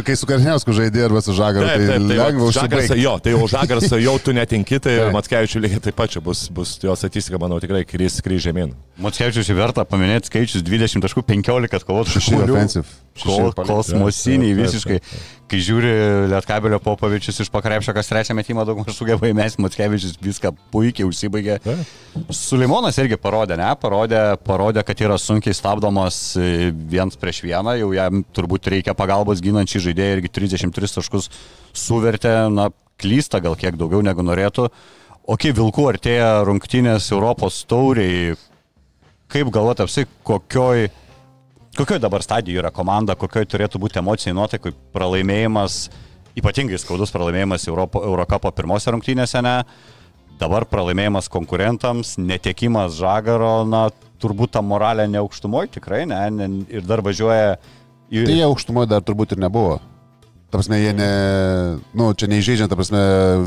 kai, su Karniausku, žaidė arba su Žagaru, tai, tai lengva užsibaigti. Jo, tai jau Žagaras <laughs> jau tu netinki, tai Matskevičių lygiai taip pat čia bus, bus jo statistika, manau, tikrai kris žemyn. Matskevičius verta paminėti skaičius 20 taškų 15 kovotų šalių. Kosmosiniai visiškai. Kai žiūri Lietkabelio Popovičius iš pakrepšio, kas trečią metimą daug maž sugeba įmesti, Matskevičius viską puikiai užsibaigė. Sulimonas irgi parodė, ne, parodė, parodė, kad yra sunkiai stabdomas e, viens prieš vieną, jau jam turbūt reikia pagalbos ginančiai žaidėjai irgi 33 taškus suvertė, na, klysta gal kiek daugiau negu norėtų. O kai Vilkų artėja rungtynės Europos tauriai, kaip galvoti apsi, kokioj, kokioj dabar stadijoje yra komanda, kokioj turėtų būti emocijai nuotaikai, pralaimėjimas, ypatingai skaudus pralaimėjimas Europo, Eurocapo pirmose rungtynėse, ne? Dabar pralaimėjimas konkurentams, netekimas žagaro, na, turbūt ta moralė neaukštumoji tikrai, ne, ne, ir dar važiuoja į... Tai jie aukštumoje dar turbūt ir nebuvo. Ta prasme, jie ne, nu, čia neįžeidžiant, ta prasme,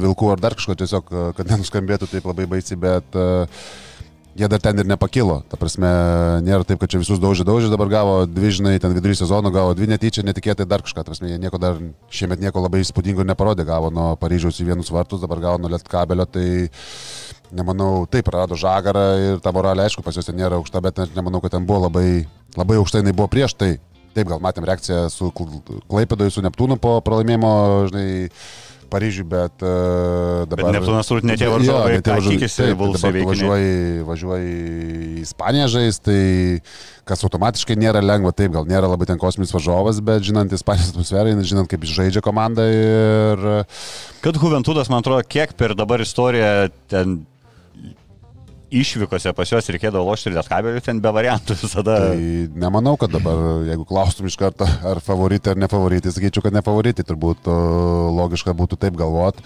vilkų ar dar kažko, tiesiog, kad nenuskambėtų taip labai baisiai, bet uh, jie dar ten ir nepakilo. Ta prasme, nėra taip, kad čia visus daužė, daužė, dabar gavo dvi, žinai, ten vidury sezono gavo dvi netyčia, netikėtai dar kažką. Ta prasme, jie nieko dar šiemet nieko labai įspūdingo neparodė, gavo nuo Paryžiaus į vienus vartus, dabar gavo nuo Lietkabelio, tai nemanau, taip prarado žagarą ir ta moralė, aišku, pas juos ten nėra aukšta, bet nemanau, kad ten buvo labai, labai aukšta, jinai buvo prieš tai. Taip, gal matėm reakciją su Klaipėdoje, su Neptūnu po pralaimėjimo, žinai, Paryžiui, bet uh, dabar... Bet Neptūnas turbūt netie varžovai, ką tikisi Vulsai veikia. Važiuoji, važiuoji į Ispaniją žais, tai kas automatiškai nėra lengva, taip, gal nėra labai ten kosminis varžovas, bet žinant Ispanijos atmosferą, žinant kaip žaidžia komanda ir... Kad Juventudas, man atrodo, kiek per dabar istoriją ten išvykose pas juos reikėdavo lošti ir lietkabelių, ten be variantų visada. Tai nemanau, kad dabar, jeigu klaustum iš karto, ar favoritai ar ne favoritai, sakyčiau, kad ne favoritai, turbūt logiška būtų taip galvot.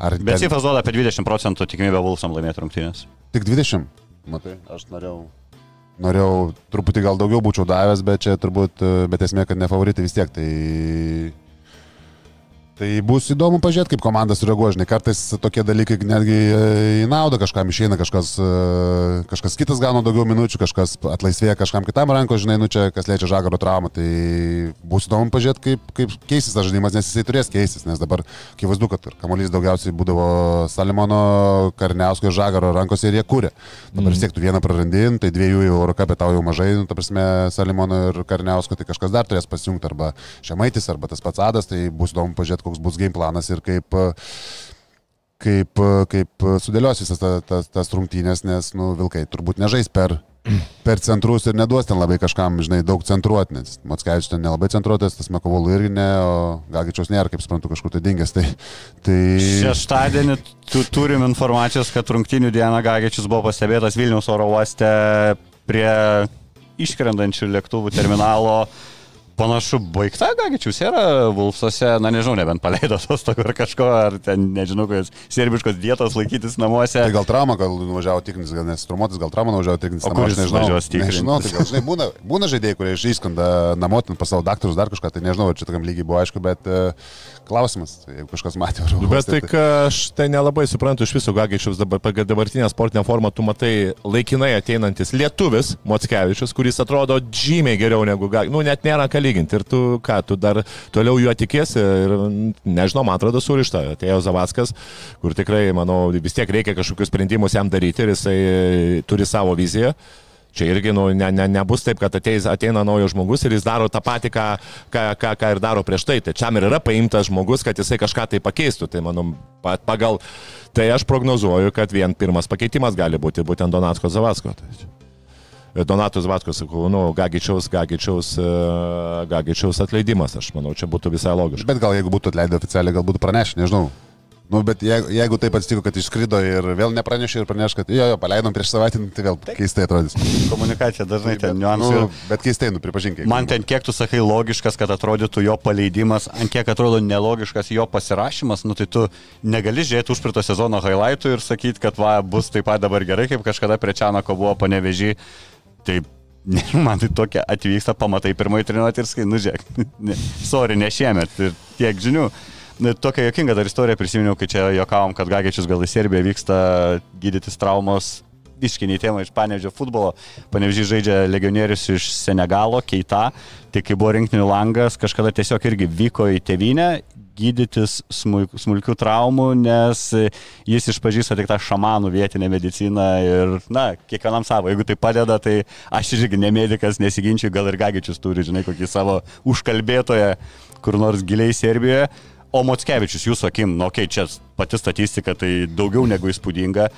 Ar Bet ten... Sifas duoda apie 20 procentų tikimybę Vulsam laimėti rungtynės. Tik 20? Matai, aš norėjau. Norėjau truputį gal daugiau būčiau davęs, bet čia turbūt, bet esmė, kad ne favoritai vis tiek. Tai Tai bus įdomu pažiūrėti, kaip komanda sureaguoja. Žinai, kartais tokie dalykai netgi e, į naudą kažkam išeina, kažkas, e, kažkas kitas gauna daugiau minučių, kažkas atlaisvėja kažkam kitam ranko, žinai, nu čia kas liečia žagaro traumą. Tai bus įdomu pažiūrėti, kaip, kaip keisis tas žaidimas, nes jisai turės keistis, nes dabar akivaizdu, kad kamuolys daugiausiai būdavo Salimono, Karniausko ir žagaro rankose ir jie kūrė. Dabar mm. tu vieną prarandin, tai dviejų jau Eurocapė tau jau mažai, nu, ta prasme, Salimono ir Karniausko, tai kažkas dar turės pasijungti arba Šemaitis, arba tas pats Adas, tai bus įdomu pažiūrėti, koks bus game planas ir kaip, kaip, kaip sudėlios visas tas, tas, tas rungtynės, nes, nu, Vilkai turbūt nežais per, per centrus ir neduos ten labai kažkam, žinai, daug centruoti, nes Motskevičius ten nelabai centruotas, tas Mekovolų irgi ne, o Gagičiaus nėra, kaip suprantu, kažkur tai dingęs. Tai, tai... Šeštadienį tu, turim informacijos, kad rungtynių dieną Gagičius buvo pastebėtas Vilniaus oro uoste prie iškrendančių lėktuvų terminalo. Panašu, baigta Gagičius yra Vulfsose, na nežinau, nebent paleido atostogų ar kažko, ar ten, nežinau, kokios serbiškos dietos laikytis namuose. Tai gal trauma, gal nuvažiavo tikrintis, gal nesutromuotis, gal trauma nuvažiavo tikrintis namuose, aš nežinau. Nežinau, tai gal žinai, būna, būna žaidėjai, kurie išskrenda namotin pas savo daktarus dar kažką, tai nežinau, ar čia tokiam lygiai buvo aišku, bet uh, klausimas, tai jeigu kažkas matė. Bet tai, tai aš tai nelabai suprantu iš viso Gagičiaus dabar, pagal dabartinę sportinę formą, tu matai laikinai ateinantis lietuvis Motskevičius, kuris atrodo žymiai geriau negu Gagičius, nu net nėra ką lyginti. Ir tu, ką, tu dar toliau juo tikėsi ir, nežinau, man atrodo, surišta. Atėjo Zavaskas, kur tikrai, manau, vis tiek reikia kažkokius sprendimus jam daryti ir jisai turi savo viziją. Čia irgi nu, ne, ne, nebus taip, kad ateis, ateina naujas žmogus ir jis daro tą patį, ką, ką, ką, ką ir daro prieš tai. Tai čia ir yra paimtas žmogus, kad jisai kažką tai pakeistų. Tai manau, pagal tai aš prognozuoju, kad vien pirmas pakeitimas gali būti būtent Donatsko Zavasko. Tai Donatas Vatkas, sakau, nu, Gagičiaus, Gagičiaus, e, Gagičiaus atleidimas, aš manau, čia būtų visai logiška. Bet gal jeigu būtų atleidę oficialiai, gal būtų pranešę, nežinau. Nu, bet jeigu, jeigu taip atsitiko, kad išskrido ir vėl nepranešė ir praneš, kad jo, jo, paleidom prieš savaitę, nu, tai vėl taip. keistai atrodys. Komunikacija dažnai ten niuansai. Nu, bet keistai, nu, pripažink. Man ten kiek tu sakai logiškas, kad atrodytų jo paleidimas, ant kiek atrodo nelogiškas jo pasirašymas, nu tai tu negali žiūrėti užprito sezono highlightų ir sakyti, kad va, bus taip pat dabar gerai, kaip kažkada prie Čianako buvo panevežį Tai nežinau, <laughs> man tai tokia atvyksta, pamatai pirmoji treniruotė ir skai, nu žiūrėk, <laughs> ne, sorry, ne šiemet ir tiek žinių. Tokia jokinga dar istorija prisiminiau, kai čia jokavom, kad Gagičius gal į Serbiją vyksta gydytis traumos. Iškiniai tema iš Panevežio futbolo. Panevežį žaidžia legionierius iš Senegalo, Keita. Tai kai buvo rinktinių langas, kažkada tiesiog irgi vyko į tevinę, gydytis smulkių traumų, nes jis išpažįsta tik tą šamanų vietinę mediciną ir, na, kiekvienam savo, jeigu tai padeda, tai aš irgi nemedikas, nesiginčiu, gal ir Gagičius turi, žinai, kokį savo užkalbėtoją kur nors giliai Serbijoje. O Motskevičius, jūsų akim, nu, okei, okay, čia pati statistika tai daugiau negu įspūdinga,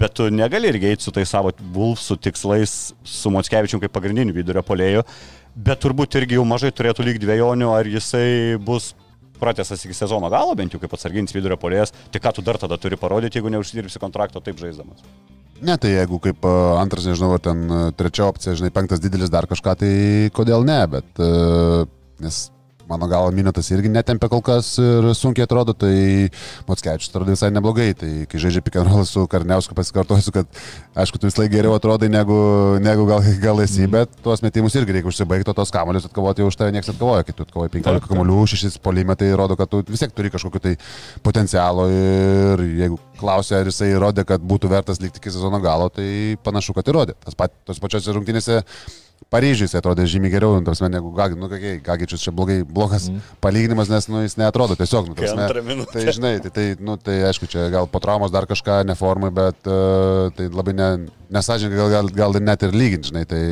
bet tu negali irgi eiti su tai savo Vulfsų tikslais, su Motskevičiu kaip pagrindiniu vidurio polėjų, bet turbūt irgi jau mažai turėtų lyg dviejonių, ar jisai bus pratęsas iki sezono galo, bent jau kaip atsarginis vidurio polėjas, tai ką tu dar tada turi parodyti, jeigu neužsidirbsi kontrakto taip žaisdamas. Ne, tai jeigu kaip a, antras, nežinau, ten a, trečia opcija, žinai, penktas didelis dar kažką, tai kodėl ne, bet a, nes mano galva minutas irgi netempia kol kas ir sunkiai atrodo, tai Motskevičius atrodo visai neblogai, tai kai žaidžia pikanrolą su Karniausku pasikartosiu, kad aišku, tu vis laik geriau atrodai negu, negu gal, gal esi, mm. bet tuos metimus irgi reikia užsibaigti, tos kamolius atkovoti už tave niekas atkovoja, kai tu atkovoji 15 kamolių, 6 polime, tai rodo, kad tu vis tiek turi kažkokio tai potencialo ir jeigu klausia, ar jisai įrodė, kad būtų vertas likti iki sezono galo, tai panašu, kad įrodė. Tas pat, tos pačiose rungtynėse Paryžiui jis atrodė žymiai geriau, nu, tarsi, negu Gagičius. Nu, okay, Gagičius čia blogai, blogas mm. palyginimas, nes nu, jis neatrodo tiesiog. Nu, tarsi, tai žinai, tai, tai, nu, tai aišku, čia gal po traumos dar kažką neformai, bet uh, tai labai ne, nesažininkai gal, gal, gal net ir lyginti, žinai. Tai,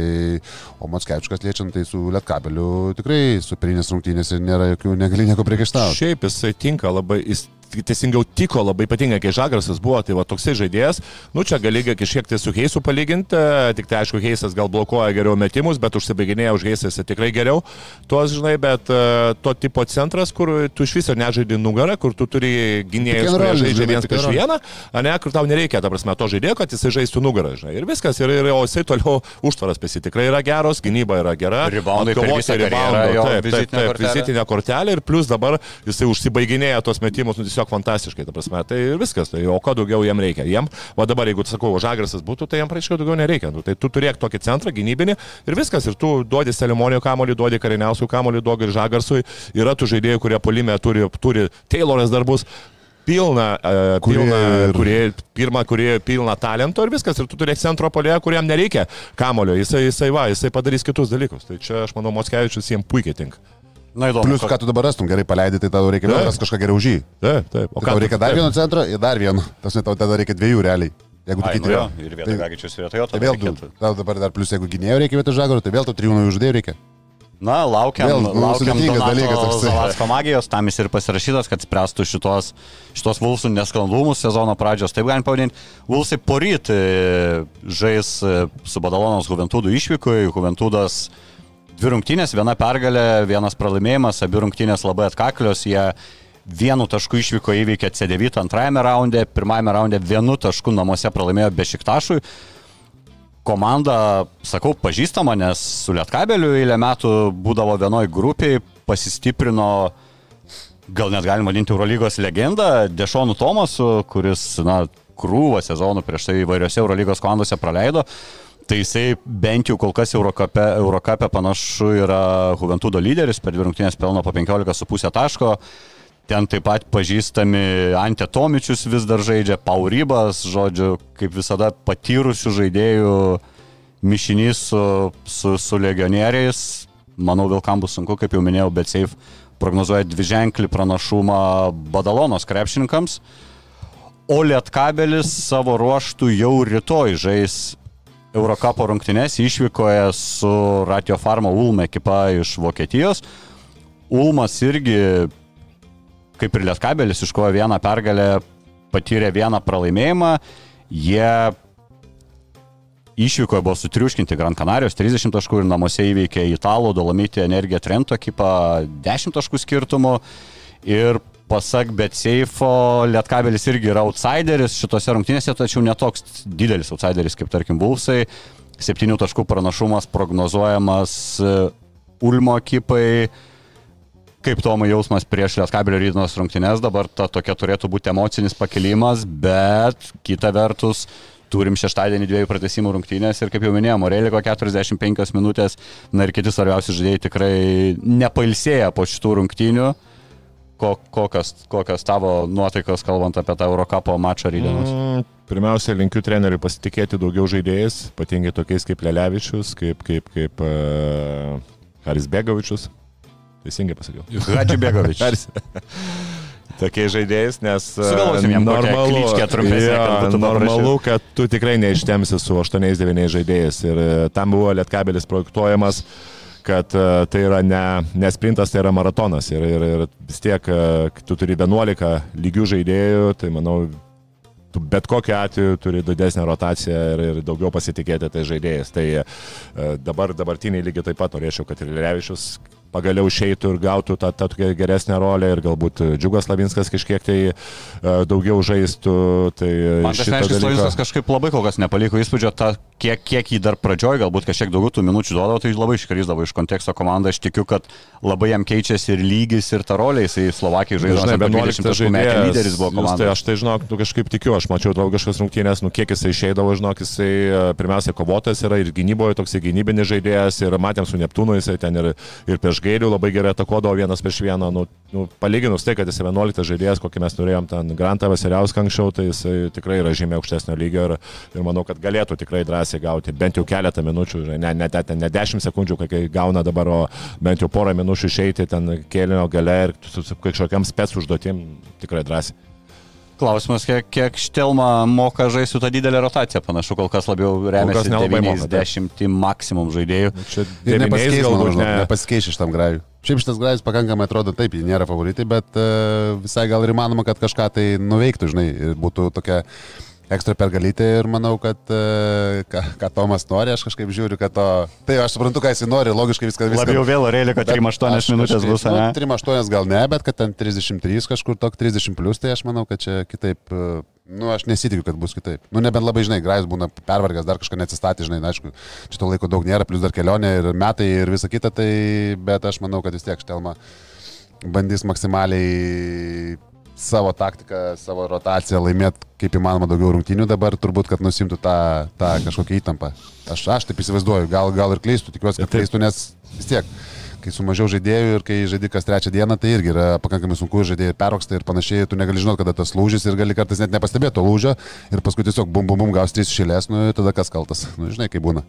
o Matskevičius liečiant tai su Lietkabeliu tikrai superinės rungtynės ir nėra jokių, negali nieko priekaištauti. Šiaip jisai tinka labai, jis teisingiau tiko labai ypatingai, kai Žagarsas buvo, tai va toksai žaidėjas, nu čia gali šiek tiek su Heisu palyginti, tik tai aišku, Heisas gal blokuoja geriau metimus, bet užsibaiginėja už Heisas tikrai geriau, tuos žinai, bet uh, to tipo centras, kur tu iš viso nežaidži nugarą, kur tu turi gynėjus, kurie žaidžia vienas prieš vieną, ne, kur tau nereikia, ta prasme, to žaidėjo, kad jisai žaistų nugarą, žinai, ir viskas, ir, ir o jisai toliau <laughs> užtvaras pesi tikrai yra geros, gynyba yra gera, ribaundai per visą karjerą, taip, taip, taip, taip, vizitinė kortelė ir plus dabar jisai užsibaiginėja tos metimus, nu, tiesiog fantastiškai, ta prasme, tai ir viskas, tai o ko daugiau jam reikia. Jam, o dabar, jeigu, sakau, Žagrisas būtų, tai jam praaiškiau daugiau nereikia. Nu, tai tu turėk tokį centrą gynybinį ir viskas, ir tu duodi Selimonio kamolį, duodi Kariniausių kamolį, duodi Žagarsui. Yra tų žaidėjų, kurie polime turi, turi Tayloras darbus pilna, uh, pilna ir... kurie, pirmą, kurie pilna talento ir viskas, ir tu turėsi centro polėje, kuriam nereikia kamulio, jisai, jisai va, jisai padarys kitus dalykus. Tai čia, aš manau, Moskevičius jiems puikiai tinka. Na įdomu. Plius, ką tu dabar rastum, gerai paleidai, tai tau reikia vėl kažką geriau jį. Taip, taip. O tai ką reikia dar vieno centro ir dar vieno. Tas net tau tada reikia dviejų realiai. Jeigu tu kiti. Nu, ir vietoj Gagičius vietoj jo. Tai vėl du. Tau dabar dar plus, jeigu gynėjo reikia vietoj žagoro, tai vėl tau trijų naujų žaidėjų reikia. Na, laukiam, Vėl, nu, laukiam dalykas. Zalatsko magijos, tam jis ir pasirašytas, kad spręstų šitos, šitos Vulsų nesklandumus sezono pradžios, taip galim pavadinti. Vulsai poryt e, žais e, su Badalonos Juventūdu išvykui, Juventūdas dvi rungtynės, viena pergalė, vienas pralaimėjimas, abi rungtynės labai atkaklios, jie vienu tašku išvyko įveikė C9 antrajame raunde, pirmajame raunde vienu tašku namuose pralaimėjo Bešiktašui komanda, sakau, pažįstama, nes su Lietkabeliu eilę metų būdavo vienoj grupiai, pasistiprino, gal net galima vadinti Eurolygos legendą, Dešonų Tomasu, kuris, na, krūvą sezonų prieš tai įvairiose Eurolygos komandose praleido. Tai jisai bent jau kol kas Eurocape, Eurocape panašu yra Juventudo lyderis, per dvi rungtynės pelno po 15,5 taško. Ten taip pat pažįstami Ante Tomičius vis dar žaidžia, Paurybas, žodžiu, kaip visada patyrusių žaidėjų mišinys su, su, su legionieriais. Manau, Vilkam bus sunku, kaip jau minėjau, bet Safe prognozuoja dviženklį pranašumą Badalonos krepšininkams. O Lietkabelis savo ruoštų jau rytoj žais Eurocapo rungtynės išvykoje su Ratio Farma Ulm ekipa iš Vokietijos. Ulmas irgi kaip ir Lietkabelis iškojo vieną pergalę, patyrė vieną pralaimėjimą, jie išvykoje buvo sutriuškinti Gran Canarijos 30 taškų ir namuose įveikė Italų Dolomitį Energiją Trento ekipą 10 taškų skirtumu. Ir pasak Betseifo, Lietkabelis irgi yra outsideris šitose rungtynėse, tačiau netoks didelis outsideris kaip tarkim Vulfsai. 7 taškų pranašumas prognozuojamas Ulmo ekipai Kaip Tomai jausmas prieš Lieskabelio rydinos rungtynės, dabar ta tokia turėtų būti emocinis pakilimas, bet kita vertus turim šeštadienį dviejų pratesimų rungtynės ir kaip jau minėjau, Moreliko 45 minutės, na ir kiti svarbiausi žaidėjai tikrai nepailsėja po šitų rungtynių. Ko, kokios, kokios tavo nuotaikos kalbant apie tą Eurocapo mačą rydienos? Mm, pirmiausia, linkiu treneriui pasitikėti daugiau žaidėjais, ypatingai tokiais kaip Lelevičius, kaip, kaip, kaip uh, Haris Begovičius. Teisingai pasakiau. Hadži Begovič. <laughs> Tokiais žaidėjais, nes jam normalu, kad normalu, kad tu tikrai neištemsi su 8-9 žaidėjais. Ir e, tam buvo Lietkabelis projektuojamas kad e, tai yra ne, ne sprintas, tai yra maratonas. Ir, ir, ir vis tiek e, tu turi 11 lygių žaidėjų, tai manau, tu bet kokiu atveju turi didesnę rotaciją ir, ir daugiau pasitikėti tai žaidėjais. Tai e, dabar dabartiniai lygiai taip pat norėčiau, kad ir Levičius pagaliau išeitų ir gautų tą, tą tokią geresnę rolę ir galbūt Džiugas Lavinskas kažkiek tai uh, daugiau žaistų. Tai Man tas neaiškus. Lavinskas kažkaip labai kol kas nepaliko įspūdžio, ta, kiek, kiek jį dar pradžioj, galbūt kažkiek daugiau tų minučių duodavo, tai labai iškrisdavo iš konteksto komandą. Aš tikiu, kad labai jam keičiasi ir lygis, ir ta rolė, jisai Slovakijai žaidė. Žinai, 11 taškų metė lyderis buvo komandoje. Tai aš tai žinok, nu, kažkaip tikiu, aš mačiau draugiškas rungtynės, nu kiek jisai išeidavo, žinok, jisai e, pirmiausia kovotojas yra ir gynyboje toks gynybinis žaidėjas ir matėm su Neptūnu, jisai ten ir, ir prieš gairių labai gerai atakodavo vienas prieš vieną. Nu, nu, palyginus tai, kad jis 11 žaidėjas, kokį mes turėjom ten Grantą Vasiliauską anksčiau, tai jis tikrai yra žymiai aukštesnio lygio ir, ir manau, kad galėtų tikrai drąsiai gauti bent jau keletą minučių, ne, ne, ne, ne 10 sekundžių, kai gauna dabar, o bent jau porą minučių išeiti ten kėlinio gale ir su kažkokiam spets užduotim tikrai drąsiai. Klausimas, kiek, kiek Štelma moka žaisti su tą didelę rotaciją, panašu, kol kas labiau remiasi 90 maksimum žaidėjų. Nu, čia nepasikeis, galbūt, ne. nepasikeis šitam grajui. Šiaip šitas grajus pakankamai atrodo taip, jie nėra favoritai, bet uh, visai gal ir įmanoma, kad kažką tai nuveiktų, žinai, ir būtų tokia ekstra pergalytė ir manau, kad e, ką, ką Tomas nori, aš kažkaip žiūriu, kad to... Tai aš suprantu, ką jis nori, logiškai viskas viskas. Labiau vėl realiai, kad 3-8 minutės bus, ne? Nu, 3-8 gal ne, bet kad ten 33 kažkur tok 30 plus, tai aš manau, kad čia kitaip... E, nu, aš nesitikiu, kad bus kitaip. Nu, nebent labai, žinai, Grajus būna pervargęs, dar kažką neatsistatė, žinai, na, aišku, šito laiko daug nėra, plus dar kelionė ir metai ir visa kita, tai, bet aš manau, kad vis tiek Štelma bandys maksimaliai savo taktiką, savo rotaciją laimėti kaip įmanoma daugiau rungtynių dabar, turbūt, kad nusimtų tą, tą kažkokią įtampą. Aš, aš taip įsivaizduoju, gal, gal ir kleistų, tikiuosi, kad kleistų, nes vis tiek kai su mažiau žaidėjų ir kai žaidži kas trečią dieną, tai irgi yra pakankamai sunku, žaidėjai peroksta ir panašiai, tu negali žinoti, kada tas lūžis ir gali kartais net nepastebėti to lūžio ir paskui tiesiog bum bum bum gaus trys šilės, nu tada kas kaltas, nu žinai, kaip būna.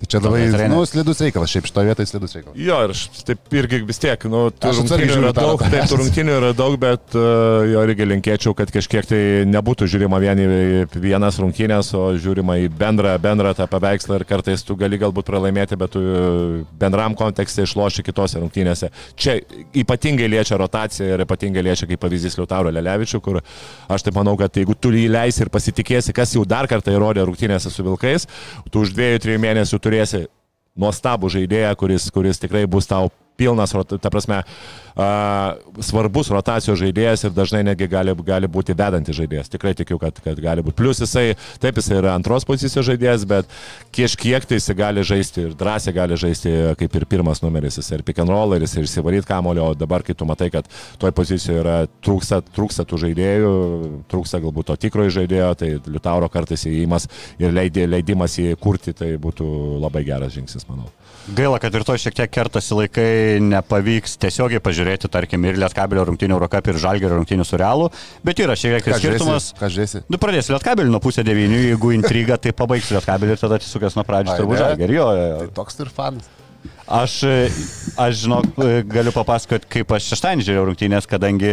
Tai čia labai, nu, slidus reikalas, šiaip šitoje vietoje slidus reikalas. Jo, ir taip irgi vis tiek, nu, tų rungtynių yra daug, taip, tų rungtynių yra daug, bet uh, jo irgi linkėčiau, kad kažkiek tai nebūtų žiūrima vien į vienas rungtynės, o žiūrima į bendrą, bendrą tą paveikslą ir kartais tu gali galbūt pralaimėti, bet tu bendram kontekste išloši kitose rungtynėse. Čia ypatingai liečia rotacija ir ypatingai liečia kaip pavyzdys Liutauro Lelevičių, kur aš taip manau, kad jeigu tu jį leisi ir pasitikėsi, kas jau dar kartą įrodė rungtynėse su Vilkais, tu už dviejų, trijų mėnesių turėsi nuostabų žaidėją, kuris, kuris tikrai bus tau pilnas, ta prasme, svarbus rotacijos žaidėjas ir dažnai netgi gali, gali būti vedantis žaidėjas. Tikrai tikiu, kad, kad gali būti. Plus jisai, taip jisai yra antros pozicijos žaidėjas, bet kažkiek tai jisai gali žaisti ir drąsiai gali žaisti kaip ir pirmas numeris. Jis ir pick and roll, ir jis ir įsivaryti kamulio, o dabar kai tu matai, kad toj pozicijoje yra trūksta, trūksta tų žaidėjų, trūksta galbūt to tikrojo žaidėjo, tai Liutauro kartais įėjimas ir leidimas jį kurti, tai būtų labai geras žingsnis, manau. Gaila, kad ir to šiek tiek kertasi laikai, nepavyks tiesiogiai pažiūrėti, tarkim, ir Lietkabelio rungtynių Eurocap ir Žalgerio rungtynių su Realu, bet yra šiek tiek skirtumas. Ką žiūrėsi? Nu, pradėsi Lietkabelį nuo pusę devynių, jeigu intriga, tai pabaigsi Lietkabelį ir tada atsisukęs nuo pradžios turbūt Žalgerio. Tai toks ir fanas. Aš, aš žinok, galiu papasakoti, kaip aš šeštadienį žiūrėjau rungtynės, kadangi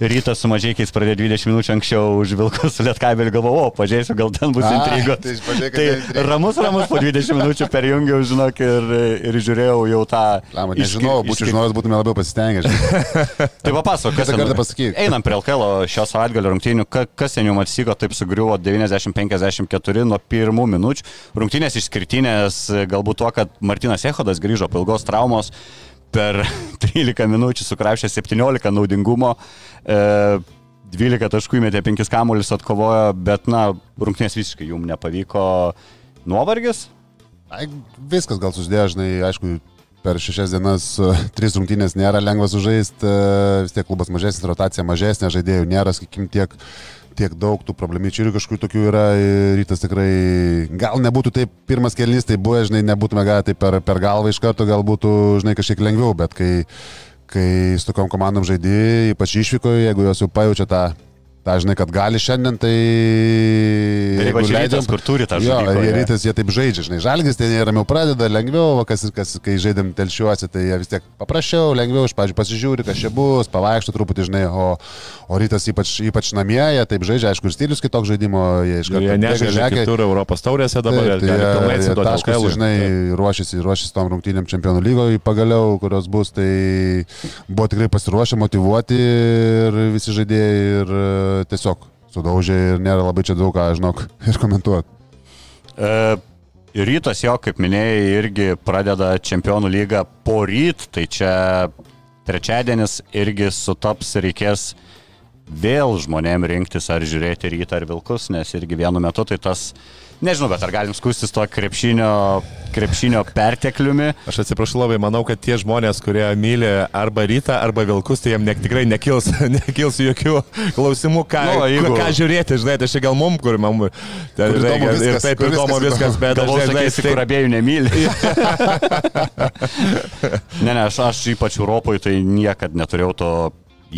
rytas su mažiekiais pradėjo 20 minučių anksčiau už Vilkus su Lietkabeliu, galvojau, o, pažiūrėsiu, gal ten bus intrigos. Tai, pažiūrėk, tai intriga. ramus, ramus po 20 minučių perjungiau, žinok, ir, ir žiūrėjau jau tą... Lama, nežinau, iški, būčiau žinojęs, būtume labiau pasistengę. <laughs> tai papasakok, kas kartą pasakyk. Einam prie LKL šio savaitgalio rungtynių, kas jums atsiko, taip sugriuvo 90-54 nuo pirmų minučių. Rungtynės išskirtinės galbūt tuo, kad Martinas Ehodas grįžo po ilgos traumos per <laughs> 13 minučių sukrapšė 17 naudingumo, e, 12 taškų įmetė 5 kamuolius atkovojo, bet, na, rungtynės visiškai jums nepavyko. Nuovargis? Ai, viskas gal susidėjo, žinai, aišku, per šešias dienas uh, trys rungtynės nėra lengva sužaisti, uh, vis tiek klubas mažesnis, rotacija mažesnė, žaidėjų nėra, sakykim, tiek tiek daug tų problemyčių ir kažkokių tokių yra, rytas tikrai, gal nebūtų taip, pirmas kelnys tai buvo, žinai, nebūtume gavę tai per, per galvą iš karto, gal būtų, žinai, kažkiek lengviau, bet kai, kai su tokiam komandom žaidži, ypač išvyko, jeigu jos jau pajaučia tą dažnai, kad gali šiandien, tai... Ir ypač rytas, kur turi tą žaidimą, ir jo. rytas jie taip žaidžia, žinai, žalgis ten jie ramiau pradeda, lengviau, va, kas, kas, kai žaidėm telšiuosi, tai jie vis tiek paprasčiau, lengviau, iš pradžių pasižiūri, kas čia bus, pavaikšto truputį, žinai, o, o rytas ypač, ypač namie, jie taip žaidžia, aišku, ir stilius kitoks žaidimo, jie iš Ir Jie nežaidžia lekia. kitur Europos taurėse dabar Taip, ir tai jie- pilnai jie LKL. -ui. žinai, ruošiasi, ruošiasi tom rungtynėm čempionų lygoje pagaliau, kurios bus, tai buvo tikrai pasiruošę, motivuoti ir visi žaidėjai ir tiesiog sudaužė ir nėra labai čia daug ką, žinok, <laughs> ir komentuoti. E, rytas jo, kaip minėjai, irgi pradeda čempionų lygą po ryt, tai čia trečiadienis irgi sutaps reikės vėl žmonėm rinktis ar žiūrėti rytą ar vilkus, nes irgi vienu metu tai tas, nežinau, bet ar galim skustis to krepšinio, krepšinio pertekliumi. Aš atsiprašau labai, manau, kad tie žmonės, kurie myli arba rytą, arba vilkus, tai jiems ne, tikrai nekils, <laughs> nekils jokių klausimų, ką, Nu, nu, jeigu- ką žiūrėti, žinai, tai čia gal mum, kur mum. Ten, Kur žinai, įdomu ir viskas, taip įdomu viskas viskas, bet dažnai, žinai, sakysi, tai- kur abiejų nemyli. <laughs> ne, ne, aš, aš ypač Europoje tai niekad neturėjau to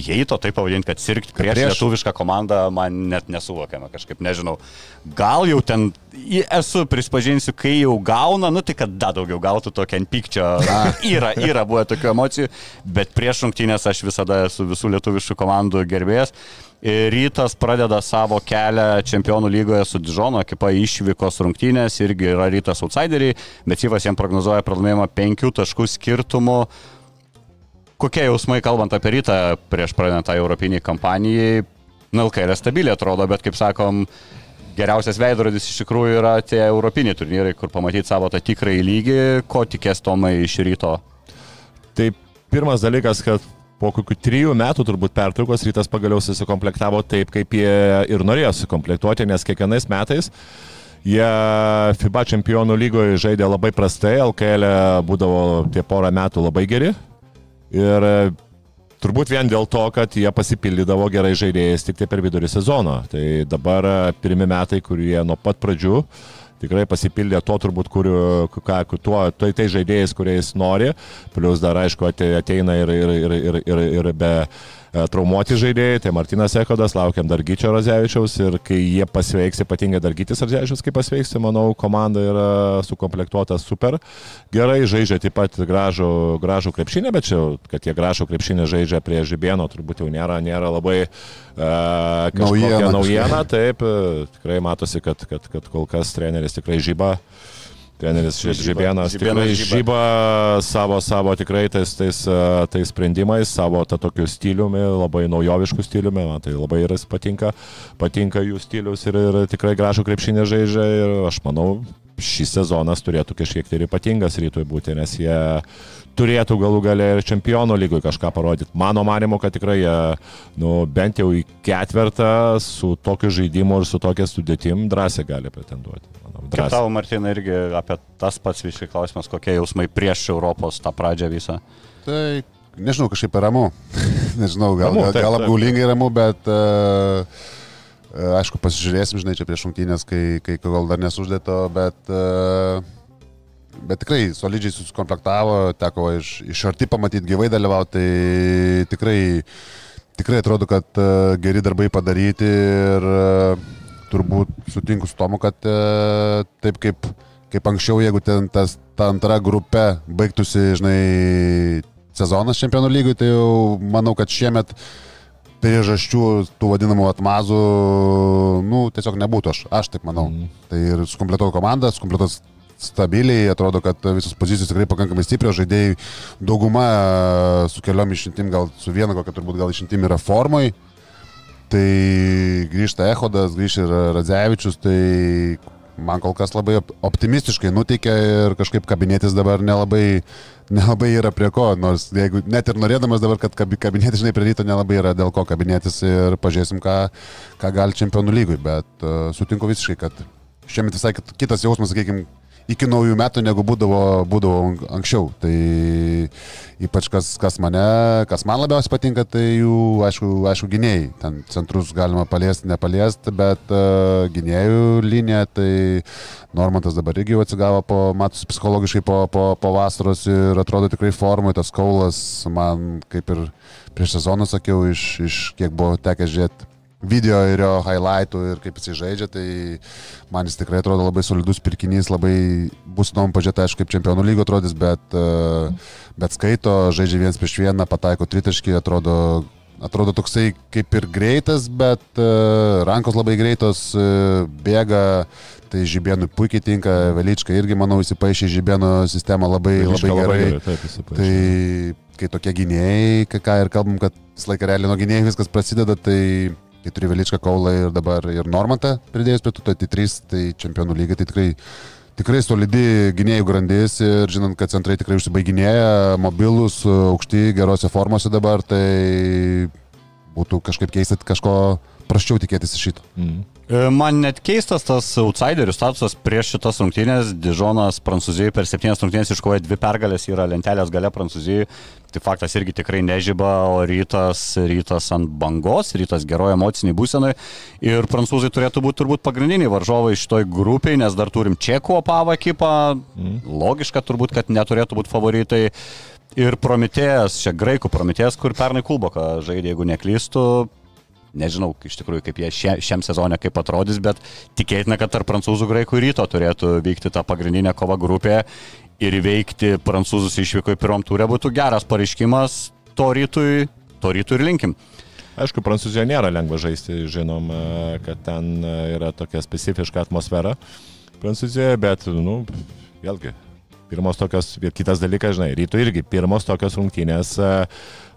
įeito, taip pavadinti, kad sirgti prieš, prieš lietuvišką komandą man net nesuvokiama kažkaip, nežinau. Gal jau ten esu, prispažinsiu, kai jau gauna, nu tai kad dar daugiau gautų tokio ant pykčio. <laughs> Yra, yra buvę tokių emocijų, bet prieš rungtynės aš visada esu visų lietuviškų komandų gerbėjas. Ir Rytas pradeda savo kelią čempionų lygoje su Džono ekipa išvykos rungtynės, irgi yra Rytas outsideriai, bet Syvas jam prognozuoja pralaimėjimą penkių taškų skirtumu. Kokie jausmai kalbant apie rytą prieš pradedant tą europinį kampanijai? Na, LKL stabiliai atrodo, bet kaip sakom, geriausias veidrodis iš tikrųjų yra tie europiniai turnyrai, kur pamatyti savo tą tikrąjį lygį, ko tikės Tomai iš ryto. Tai pirmas dalykas, kad po kokių trijų metų turbūt pertraukos rytas pagaliau susikomplektavo taip, kaip jie ir norėjo sukomplektuoti, nes kiekvienais metais jie FIBA čempionų lygoje žaidė labai prastai, LKL būdavo tie porą metų labai geri. Ir e, turbūt vien dėl to, kad jie pasipildydavo gerai žaidėjais tik tai per vidurį sezono. Tai dabar e, pirmi metai, kurie nuo pat pradžių tikrai pasipildė to turbūt, kur, ką, tuo, tai, tai žaidėjais, kuriais nori. Plius dar, aišku, ate- ateina ir, ir, ir, ir, ir, ir be e, traumuoti žaidėjai, tai Martinas Ekodas, laukiam dar Gyčio Razevičiaus ir kai jie pasveiks, ypatingai dar Gytis Razevičiaus, kai pasveiks, tai manau, komanda yra sukomplektuota super. Gerai, žaidžia taip pat gražų, gražų krepšinį, bet čia, kad jie gražų krepšinį žaidžia prie Žibėno, turbūt jau nėra, nėra labai kažkokia Naujiena naujiena. Taip, e, tikrai matosi, kad, kad, kad kol kas treneris tikrai žyba. Treneris Žibėnas tikrai žyba. savo, savo tikrai tais, tais, tais sprendimais, savo tą tokiu stiliumi, labai naujovišku stiliumi, man tai labai ir patinka, patinka jų stilius ir, ir tikrai gražų krepšinį žaidžia ir aš manau, šis sezonas turėtų kažkiek tai ir ypatingas rytui būti, nes jie turėtų galų galę ir čempionų lygui kažką parodyti. Mano manimo, kad tikrai jie, nu, bent jau į ketvirtą su tokiu žaidimu ir su tokia sudėtim drąsiai gali pretenduoti. Kaip tavo, Martina, irgi apie tas pats visiškai klausimas, kokie jausmai prieš Europos tą pradžią visą. Tai nežinau, kažkaip ramu. <laughs> nežinau, gal, Ramu, gal, taip, gal apgaulingai ramu, bet uh, aišku, pasižiūrėsim, žinai, čia prieš rungtynės, kai, kai gal dar nesuždėto, bet, uh, bet tikrai solidžiai susikomplektavo, teko iš, iš arti pamatyti gyvai dalyvauti, tai tikrai, tikrai atrodo, kad uh, geri darbai padaryti ir uh, turbūt sutinku su tomu, kad uh, taip kaip, kaip anksčiau, jeigu ten tas, ta antra grupė baigtųsi, žinai, sezonas čempionų lygui, tai jau manau, kad šiemet priežasčių tų vadinamų atmazų, nu, tiesiog nebūtų, aš, aš taip manau. Mm. Tai ir sukompletuoju komandą, sukompletuoju stabiliai, atrodo, kad visos pozicijos tikrai pakankamai stiprios, žaidėjai dauguma su keliom išimtim, gal su viena kokia turbūt gal išimtim yra formoj. Tai grįžta Ehodas, grįžta ir Radzevičius, tai man kol kas labai op- optimistiškai nuteikia ir kažkaip kabinėtis dabar nelabai, nelabai yra prie ko, nors jeigu net ir norėdamas dabar, kad kabi- kabinėtis, žinai, prie ryto nelabai yra dėl ko kabinėtis ir pažiūrėsim, ką, ką gali čempionų lygui, bet uh, sutinku visiškai, kad šiemet visai kit- kitas jausmas, sakykime, iki naujų metų negu būdavo, būdavo an- anksčiau. Tai ypač kas, kas mane, kas man labiausiai patinka, tai jų, aišku, aišku gynėjai. Ten centrus galima paliesti, nepaliesti, bet uh, gynėjų linija, tai Normantas dabar irgi atsigavo, po, matus psichologiškai po, po, po vasaros ir atrodo tikrai formui, tas kaulas man, kaip ir prieš sezoną sakiau, iš, iš kiek buvo tekę žiūrėti video ir jo highlightų ir kaip jisai žaidžia, tai man jis tikrai atrodo labai solidus pirkinys, labai bus įdomu pažiūrėti, aišku, kaip čempionų lygo atrodys, bet, e, bet skaito, žaidžia vienas prieš vieną, pataiko tritaškį, atrodo, atrodo toksai kaip ir greitas, bet uh, rankos labai greitos, uh, bėga, tai Žibėnui puikiai tinka, Velička irgi, manau, įsipaišė Žibėno sistemą labai, Velička labai gerai. gerai, taip, įsipaišė. Tai kai tokie gynėjai, ką, ir kalbam, kad visą laiką realiai nuo gynėjų viskas prasideda, tai kai turi Veličką Kaulą ir dabar ir Normantą pridėjus prie tų, tai, trys, tai čempionų lygiai, tai tikrai, tikrai solidi gynėjų grandis ir žinant, kad centrai tikrai užsibaiginėja, mobilus, aukšti, gerose formose dabar, tai būtų kažkaip keista kažko praščiau tikėtis iš šito. Mm. E, Man net keistas tas outsiderių statusas prieš šitas rungtynės. Dižonas Prancūzijai per septynias rungtynės iškovoja dvi pergalės, yra lentelės gale Prancūzijai. Tai faktas irgi tikrai nežyba, o rytas, rytas ant bangos, rytas geroje emociniai būsenai. Ir prancūzai turėtų būti turbūt pagrindiniai varžovai šitoj grupiai, nes dar turim Čekų opavą ekipą. Logiška turbūt, kad neturėtų būti favoritai. Ir Prometėjas, čia graikų Prometėjas, kur pernai Kulboką žaidė, jeigu neklystu, Nežinau iš tikrųjų, kaip jie šia, šiam sezonė kaip atrodys, bet tikėtina, kad tarp prancūzų graikų ryto turėtų vykti ta pagrindinė kova grupė ir įveikti prancūzus išvyko į pirmam turę būtų geras pareiškimas to rytui, to rytui ir linkim. Aišku, Prancūzijoje nėra lengva žaisti, žinom, e, kad ten e, yra tokia specifiška atmosfera Prancūzijoje, bet, nu, vėlgi, pirmos tokios, kitas dalykas, žinai, ryto irgi pirmos tokios rungtynės e,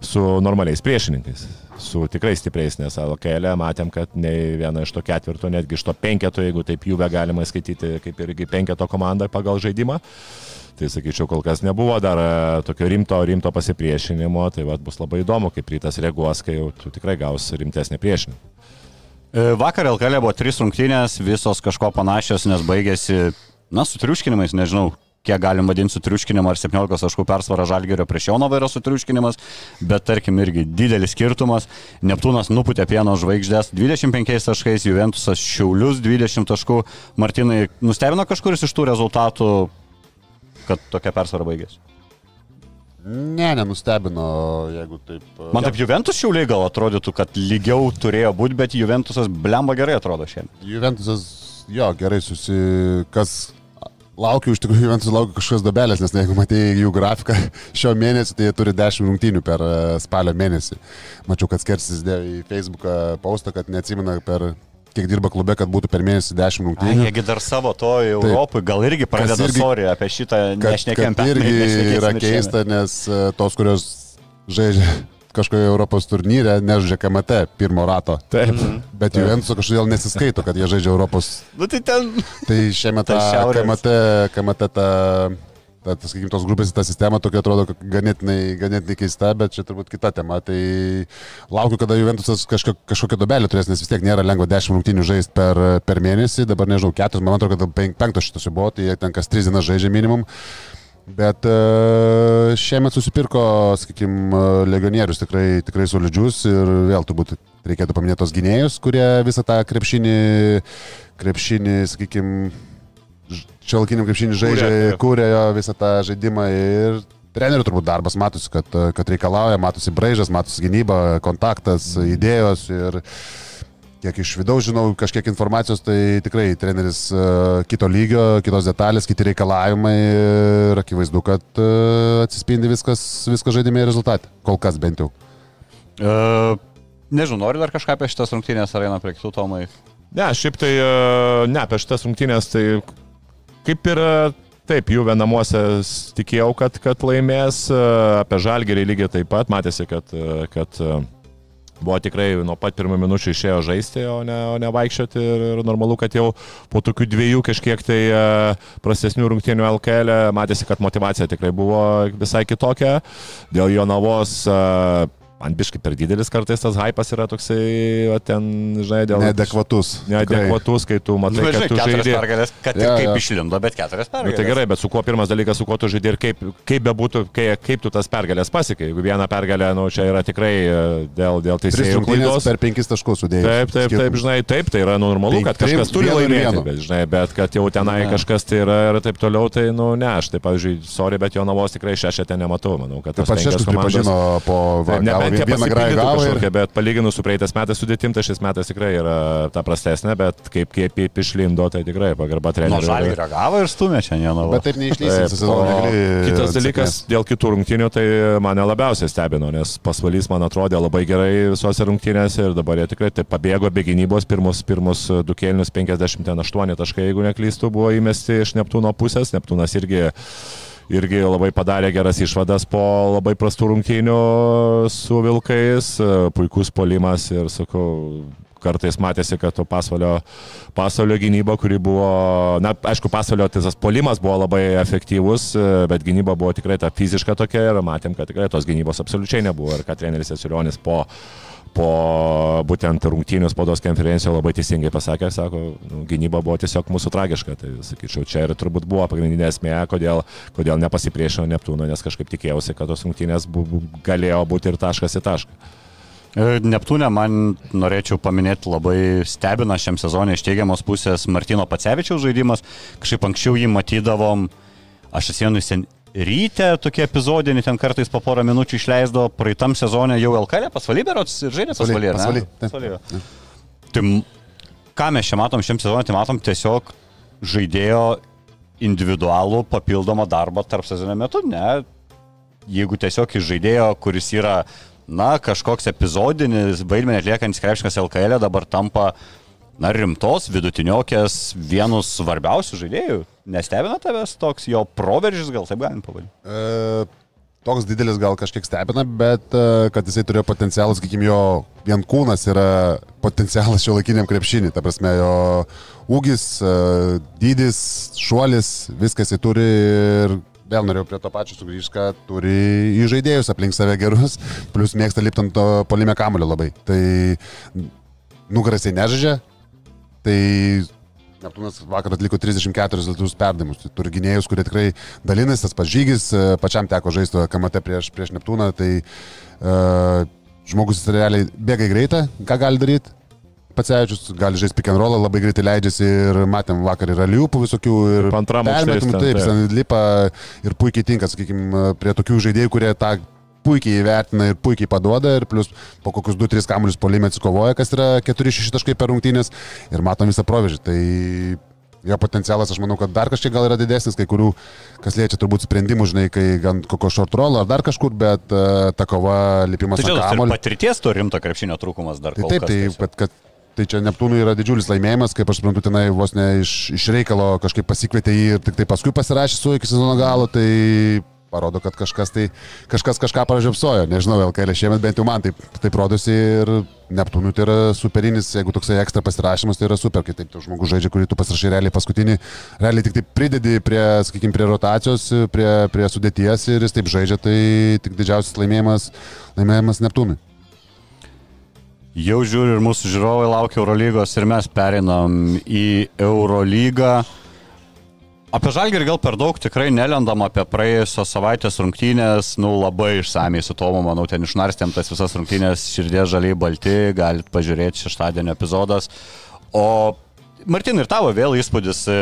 su normaliais priešininkais, su tikrai stipriais, nes LKL matėm, kad nei viena iš to ketvirto, netgi iš to penketo, jeigu taip jų be galima skaityti, kaip irgi penketo komanda pagal žaidimą. Tai sakyčiau, kol kas nebuvo dar e, tokio rimto, rimto pasipriešinimo, tai vat, bus labai įdomu, kaip rytas reaguos, kai jau tu tikrai gaus rimtesnį priešinimą. E, Vakar LKL buvo trys rungtynės, visos kažko panašios, nes baigėsi, na, su triuškinimais, nežinau, kiek galim vadinti su triuškinimu, ar 17 taškų persvara Žalgerio prieš Jonovą yra su triuškinimas, bet tarkim irgi didelis skirtumas. Neptūnas nuputė pieno žvaigždės 25 taškais, Juventusas Šiaulius 20 taškų. Martinai, nustebino kažkuris iš tų rezultatų, kad tokia persvara baigėsi? Ne, nenustebino, jeigu taip. Man taip Juventus Šiauliai gal atrodytų, kad lygiau turėjo būti, bet Juventusas blemba gerai atrodo šiandien. Juventusas, jo, gerai susikas. Laukiu, iš tikrųjų, Juventus laukiu kažkokios dabelės, nes jeigu matėjai jų grafiką šio mėnesio, tai jie turi 10 rungtynių per e, spalio mėnesį. Mačiau, kad Skersis dėjo į Facebooką postą, kad neatsimena per kiek dirba klube, kad būtų per mėnesį 10 Ai, rungtynių. jiegi dar savo to Europui, gal irgi pradeda irgi- sorry apie šitą nešnekėm kad irgi yra keista, nes e, tos, kurios žaidžia kažkoje Europos turnyre, nežaidžia KMT pirmo rato. Taip. Bet Juventus kažkodėl nesiskaito, kad jie žaidžia Europos. Nu tai ten. Tai šiemet Tai ta. KMT, KMT ta, ta, ta sakykime, tos grupės ta sistema tokia atrodo kad ganėtinai, ganėtinai keista, bet čia turbūt kita tema. Tai laukiu, kada Juventusas kažko, kažkokią dobelę turės, nes vis tiek nėra lengva 10 rungtynių žaisti per, per mėnesį. Dabar nežinau, 4, man atrodo, kad penk- penktos šitos jau buvo, tai jie ten kas 3 dienas žaidžia minimum. Bet e, šiemet susipirko, sakykime, legionierius tikrai, tikrai solidžius ir vėl turbūt reikėtų paminėti tos gynėjus, kurie visą tą krepšinį, krepšinį sakykime, šiolkiniam krepšinį žaidžia, kūrė. visą tą žaidimą ir trenerių turbūt darbas matosi, kad, kad reikalauja, matosi braižas, matosi gynyba, kontaktas, idėjos ir kiek iš vidaus žinau, kažkiek informacijos, tai tikrai treneris e, kito lygio, kitos detalės, kiti reikalavimai ir akivaizdu, kad e, atsispindi viskas, viskas žaidime ir rezultate. Kol kas bent jau. Uh, nežinau, nori dar kažką apie šitas rungtynės ar eina prie kitų tomai? Ne, šiaip tai, ne, apie šitas rungtynės, tai kaip ir, taip, jų vienamuose tikėjau, kad, kad laimės, apie žalgerį lygiai taip pat, matėsi, kad, kad buvo tikrai nuo pat pirmų minučių išėjo žaisti, o ne, o ne vaikščioti ir, ir normalu, kad jau po tokių dviejų kažkiek tai e, prastesnių rungtynių LKL e, matėsi, kad motivacija tikrai buvo visai kitokia. Dėl jo navos e, man biškai per didelis kartais tas hypas yra toksai, o ten, žinai, dėl... Neadekvatus. Neadekvatus, kai tu matai, Nu, kad tu žaidži. pergalės, kad Jo, ir kaip išlindo, bet keturias Nu, pergalės. tai gerai, bet su kuo pirmas dalykas, su kuo tu žaidži ir kaip, kaip bebūtų, kai, kaip tu tas pergalės pasiekai. Jeigu vieną pergalę, nu, čia yra tikrai e, dėl, dėl teisėjų klaidos. per penkis taškus sudėjai. Taip, taip, taip, žinai, taip, tai yra nu, normalu, kad kažkas trim, turi laimėti, bet, žinai, bet kad jau tenai Ne. kažkas tai yra ir taip toliau, tai, nu, ne, aš tai, pavyzdžiui, sorry, bet jo navos tikrai šešetę nematau, manau, kad Taip tas pat komandas... pripažino po Taip, Grąžą pasipildytų gavo ir bet palyginus su praeitais metais sudėtim, tai šis metas tikrai yra ta prastesnė, bet kaip kaip išlindo, tai tikrai pagarba treneriui. žalį reagavo ir stumė šiandieną. va. Bet taip neišlysė negali Kitas dalykas, dėl kitų rungtynių, tai mane labiausiai stebino, nes pasvalys man atrodė labai gerai visose rungtynėse ir dabar jie tikrai taip pabėgo be gynybos, pirmus, pirmus du kėlinius 58 taškai, jeigu neklystu, buvo įmesti iš Neptūno pusės. Neptūnas irgi irgi labai padarė geras išvadas po labai prastų rungtynių su Vilkais, puikus polimas ir, sakau, kartais matėsi, kad to pasvalio, pasvalio gynyba, kuri buvo, na, aišku, pasvalio tas polimas buvo labai efektyvus, bet gynyba buvo tikrai ta fiziška tokia ir matėm, kad tikrai tos gynybos absoliučiai nebuvo ir kad treneris Esilionis po po būtent rungtynių spaudos konferencijoje labai teisingai pasakė, sako, nu, gynyba buvo tiesiog mūsų tragiška. Tai sakyčiau, čia ir turbūt buvo pagrindinė esmė, kodėl, kodėl nepasipriešino Neptūno, nes kažkaip tikėjausi, kad tos rungtynės bu, bu, galėjo būti ir taškas į tašką. E, Neptūne man norėčiau paminėti labai stebina šiam sezonė iš teigiamos pusės Martino Pacevičiaus žaidimas. Kažkaip anksčiau jį matydavom, aš atsimenu, ryte tokie epizodinį ten kartais po porą minučių išleido, praeitam sezonė jau LKL pasvalį berots ir žaidė taip. Pasvalį, jo. Tai ką mes čia matom šiam sezonui, tai matom tiesiog žaidėjo individualų papildomą darbą tarp sezono metu, ne? Jeigu tiesiog iš žaidėjo, kuris yra, na, kažkoks epizodinis vaidmenį atliekantis krepšininkas LKL dabar tampa, na, rimtos, vidutiniokės, vienus svarbiausių žaidėjų. Nestebina tavęs toks jo proveržis, gal taip galim pavadinti? E, Toks didelis gal kažkiek stebina, bet e, kad jisai turėjo potencialą, sakykime, jo vien kūnas yra potencialas šio laikiniam krepšinį. Ta prasme, jo ūgis, e, dydis, šuolis, viskas jisai turi ir vėl norėjau prie to pačio sugrįžti, kad turi įžaidėjus aplink save gerus, <laughs> plus mėgsta lipti ant polime kamulio labai. Tai nugaras jisai nežaidžia, tai Neptūnas vakar atliko 34 rezultatus perdavimus. Tai turi gynėjus, kurie tikrai dalinasi, tas pats žygis, e, pačiam teko žaisti KMT prieš, prieš Neptūną, tai uh, žmogus realiai bėga į greitą, ką gali daryti. Pacevičius gali žaisti pick and roll, labai greitai leidžiasi ir matėm vakar yra liupų visokių ir Antram ten, taip, taip. lipa ir puikiai tinka, sakykime, prie tokių žaidėjų, kurie tą puikiai įvertina ir puikiai paduoda ir plus po kokius 2-3 kamuolius polime atsikovoja, kas yra 4-6 taškai per rungtynės ir matom visą proveržį. Tai jo potencialas, aš manau, kad dar kažkiek gal yra didesnis, kai kurių, kas liečia turbūt sprendimų, žinai, kai gan kokio short roll ar dar kažkur, bet uh, ta kova lipimas Tai ant kamuolio. patirties to rimto krepšinio trūkumas dar. Tai taip, kas tai, kad, kad, tai čia Neptūnui yra didžiulis laimėjimas, kaip aš suprantu, tenai vos ne iš, iš reikalo kažkaip pasikvietė jį ir tik tai paskui pasirašė su iki sezono galo, tai parodo, kad kažkas, tai, kažkas kažką pražiopsojo. Nežinau, LKL šiemet bent jau man taip, taip rodosi ir Neptūnui tai yra superinis, jeigu toksai ekstra pasirašymas, tai yra super, kai taip tu žmogus žaidžia, kurį tu pasirašai realiai paskutinį, realiai tik tai pridedi prie, sakykime, prie rotacijos, prie, prie sudėties ir jis taip žaidžia, tai tik didžiausias laimėjimas, laimėjimas Neptūnui. Jau žiūriu ir mūsų žiūrovai laukia Eurolygos ir mes perinam į Eurolygą. Apie Žalgirį gal per daug tikrai nelendam apie praėjusios savaitės rungtynės, nu labai išsamei su Tomu, manau, ten išnarstėm tas visas rungtynės širdės žaliai balti, galite pažiūrėti šeštadienio epizodas. O Martin ir tavo vėl įspūdis, e,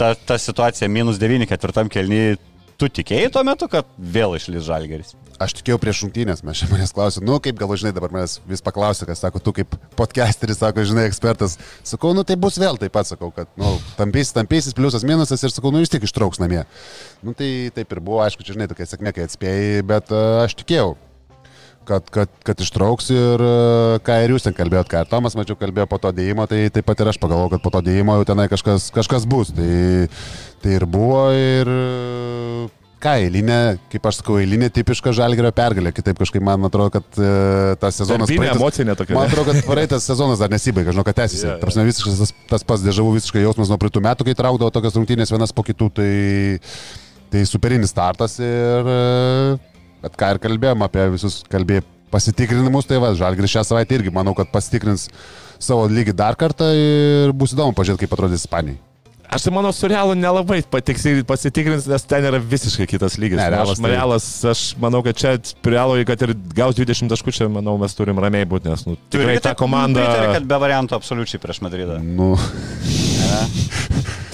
ta, ta situacija minus 9 ketvirtam kelnyje, tu tikėjai tuo metu, kad vėl išlys Žalgiris? Aš tikėjau prieš rungtynės, mes čia manęs klausė, nu kaip gal žinai, dabar manęs vis paklausė, kas sako, tu kaip podcasteris, sako, žinai, ekspertas. Sakau, nu tai bus vėl taip pat, sakau, kad, nu, tampysis, tampysis, pliusas, minusas ir sakau, nu vis tiek ištrauks namie. Nu tai taip ir buvo, aišku, čia žinai, tokia sėkmė, kai atspėjai, bet uh, aš tikėjau. Kad, kad, kad ištrauks ir uh, ką ir jūs ten kalbėjot, ką ir Tomas, mačiau, kalbėjo po to dėjimo, tai taip pat ir aš pagalvojau, kad po to dėjimo jau tenai kažkas, kažkas bus. Tai, tai ir buvo ir uh, ką, eilinė, kaip aš sakau, eilinė tipiška žalgerio pergalė. Kitaip kažkaip man atrodo, kad e, tas sezonas... Darbinė, praeitas- emocinė tokia, Man atrodo, kad praeitas sezonas dar nesibaigia, žinau, kad tęsiasi. Yeah, yeah. Visiškai tas, tas pats dėžavų visiškai jausmas nuo praeitų metų, kai traukdavo tokias rungtynės vienas po kitų. Tai, tai superinis startas ir... e, Bet ką ir kalbėjom apie visus kalbėjai pasitikrinimus, tai va, Žalgris šią savaitę irgi manau, kad pasitikrins savo lygį dar kartą ir bus įdomu pažiūrėti, kaip atrodys Ispanijai. Aš tai manau, su realu nelabai patiksliai pasitikrins, nes ten yra visiškai kitas lygis. Ne, Realas aš, tai- realas, aš manau, kad čia realui, kad ir gaus 20 taškų, čia manau, mes turim ramiai būti, nes nu, tikrai ta komanda... Pritari, kad be variantų absoliučiai prieš Madridą. Nu,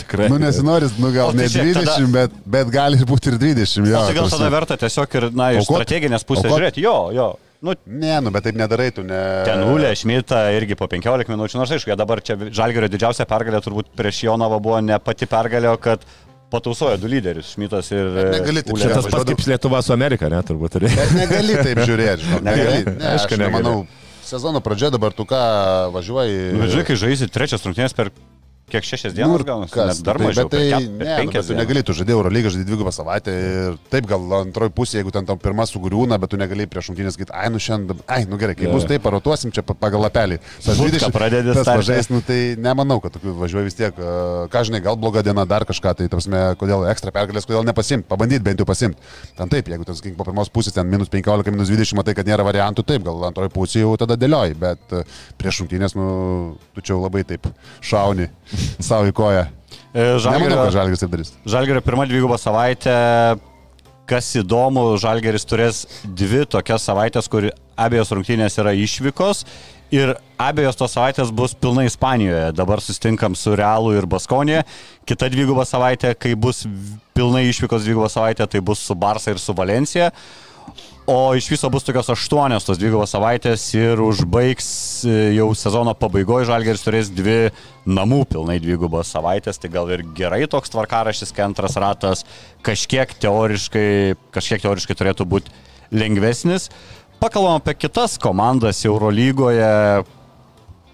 Tikrai. nu nesinoris, nu gal O tai ne žiūrėk, 20, tada- bet, bet gali būti ir 20. Jo, O tai gal ta tada verta tiesiog ir, na, iš strateginės pusės žiūrėti, jo, jo. Nu, Ne, nu, bet taip nedarai, tu ne. ten Ulė, Šmita irgi po 15 minučių, nors aišku, dabar čia Žalgerio didžiausia pergalė turbūt prieš Jonavą buvo ne pati pergalė, o kad patausojo du lyderius, Šmitas ir... Negali taip. Čia tas pats kaip Lietuva su Amerika, ne, turbūt. Bet negali taip žiūrėti, žinok. Negali. Ne, Aišku, nemanau, sezono pradžia dabar tu ką važiuoji. Nu, bet žinai, kai žaisi trečias rungtynės per kiek šešias dienas gaunasi, Nu, kas, net dar tai, mažiau, bet tai, per, ne, per nu, tu negali, tu žaidėjai Eurolygą, žaidėjai dvigubą savaitę ir taip gal antroji pusė, jeigu ten tam pirmas sugriūna, bet tu negali prieš rungtynės sakyti, ai, nu šiandien, ai, nu gerai, kai Jo. bus taip, parotuosim čia pa- pagal lapelį. Tas Vodką pradedi tas startą. važiais, nu tai nemanau, kad tokių važiuoji vis tiek, ką žinai, gal bloga diena, dar kažką, tai tarsi, kodėl ekstra pergalės, kodėl nepasimti, pabandyti bent jau pasimti. Ten taip, jeigu ten, sakykim, po pirmos pusės ten minus 15, minus 20, matai, kad nėra variantų, taip, gal antroji pusė jau tada dėlioji, bet e, prieš rungtynės, nu, tu čia jau labai taip šauni savo į koją. E, Žalgis taip darys. Žalgerio pirma dviguba savaitė, kas įdomu, Žalgeris turės dvi tokias savaitės, kur abiejos rungtynės yra išvykos ir abiejos tos savaitės bus pilnai Ispanijoje. Dabar sustinkam su Realu ir Baskonė. Kita dviguba savaitė, kai bus pilnai išvykos dviguba savaitė, tai bus su Barsa ir su Valencija. O iš viso bus tokios aštuonios tos dvigubos savaitės ir užbaigs e, jau sezono pabaigoje Žalgeris turės dvi namų pilnai dvigubos savaitės, tai gal ir gerai toks tvarkaraštis, kai antras ratas kažkiek teoriškai, kažkiek teoriškai turėtų būti lengvesnis. Pakalbam apie kitas komandas Eurolygoje,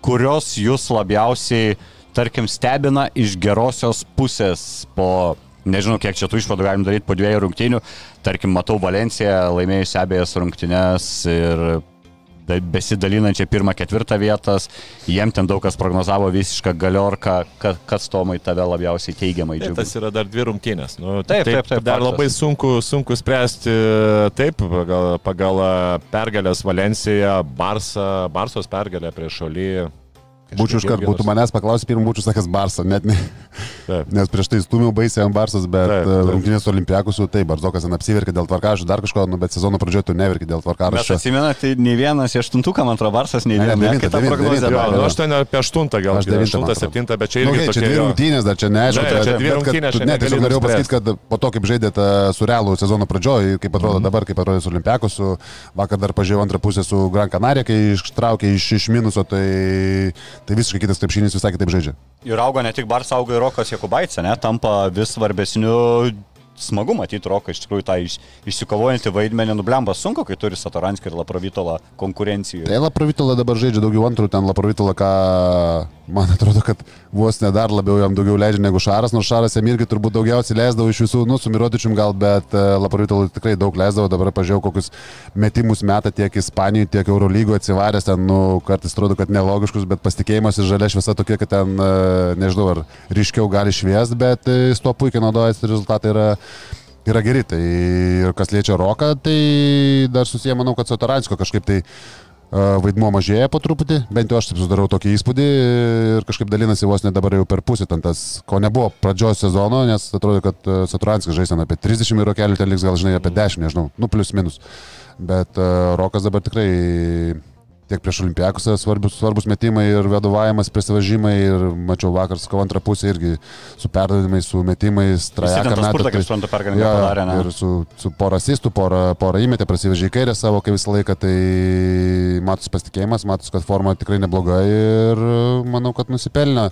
kurios jūs labiausiai, tarkim, stebina iš gerosios pusės po, nežinau, kiek čia tų išvadų galim daryti po dviejų rungtynių, tarkim, matau Valenciją laimėjusi abejas rungtynės ir da- besidalinančią pirmą, ketvirtą vietas, jiem ten daug kas prognozavo visišką galiorką, ka- kas Tomai tave labiausiai teigiamai Taip, tas džiugina. yra dar dvi rungtynės. Nu, Taip, taip, taip, Dar faktas. labai sunku, sunku spręsti taip, pagal, pagal pergalės Valenciją, Barsa, Barsos pergalę prieš Šalį. Būčiau iš karto, būtų manęs paklausęs, pirmą būčiau sakęs Barsą, net ne. Taip. Nes prieš tai stumiau baisiai ant Barsas, bet Taip, taip, taip. rungtynės su Olimpiakusu, taip, Barzokas ten apsiverkė dėl tvarkaraščių, dar kažko, nu, bet sezono pradžioje tu neverki dėl Mes tvarkaraščių. atsimenate, tai nei vienas iš aštuntuką, man atrodo, Varsas, nei Ne, viena devintą, kita prognozė. nu, aš ten apie aštuntą gal, Aš devintą, septintą, bet čia Nu, irgi okay, čia dvi rungtynės, dar čia neaišku. Ne, bet- čia dvi rungtynės, Ne, tiesiog norėjau pasakyti, kad po to, kaip žaidėte su realų sezono pradžioje, kaip atrodo Mhm. dabar, kaip atrodo su Olimpiakusu, vakar dar pažiūrėjau antrą pusę su Gran Canaria, kai ištraukė iš, iš minuso, tai, tai visiškai kitas krepšinis visai kitaip žaidžia. Ir auga ne tik Barça, auga ir Rokas Jekubaitė, ne, tampa vis svarbesniu. Smagu matyti Roką iš tikrųjų tą iš, išsikovojantį vaidmenį, nublembas sunku, kai turi Satoranskį ir Laprovitolą konkurencijoje. Tai Laprovitola dabar žaidžia daugiau antrų, ten Laprovitola, ką man atrodo, kad vos ne dar labiau jam daugiau leidžia negu Šaras, nors Šaras jam irgi turbūt daugiausiai leisdavo iš visų, nu, su Mirotičium gal, bet e, Laprovitola tikrai daug leisdavo, dabar pažiūrėjau, kokius metimus meta tiek Ispanijoje, tiek Eurolygoje atsivaręs, ten, nu, kartais atrodo, kad nelogiškus, bet pasitikėjimas ir žalia šviesa tokia, kad ten, e, nežinau, ar ryškiau gali švies, bet e, jis to puikiai naudojasi, rezultatai yra yra geri. Tai ir kas liečia Roką, tai dar susiję, manau, kad su Taransko kažkaip tai vaidmuo mažėja po truputį, bent jau aš taip sudarau tokį įspūdį ir kažkaip dalinasi vos ne dabar jau per pusę ten tas, ko nebuvo pradžios sezono, nes atrodo, kad a, Saturanskas žais ten apie 30 euro kelių, ten liks gal žinai apie 10, nežinau, nu plus minus. Bet a, Rokas dabar tikrai tiek prieš Olimpiakusą svarbus, svarbus metimai ir vadovavimas, prisivažymai ir mačiau vakar su antrą pusę irgi su perdavimais, su metimais, trajeką metą, tai- suprantu, Jo, padarė? Ir su, su pora asistų, pora, pora įmetė, prasivežė į kairę savo, kaip visą laiką, tai matos pasitikėjimas, matos, kad forma tikrai nebloga ir manau, kad nusipelnė,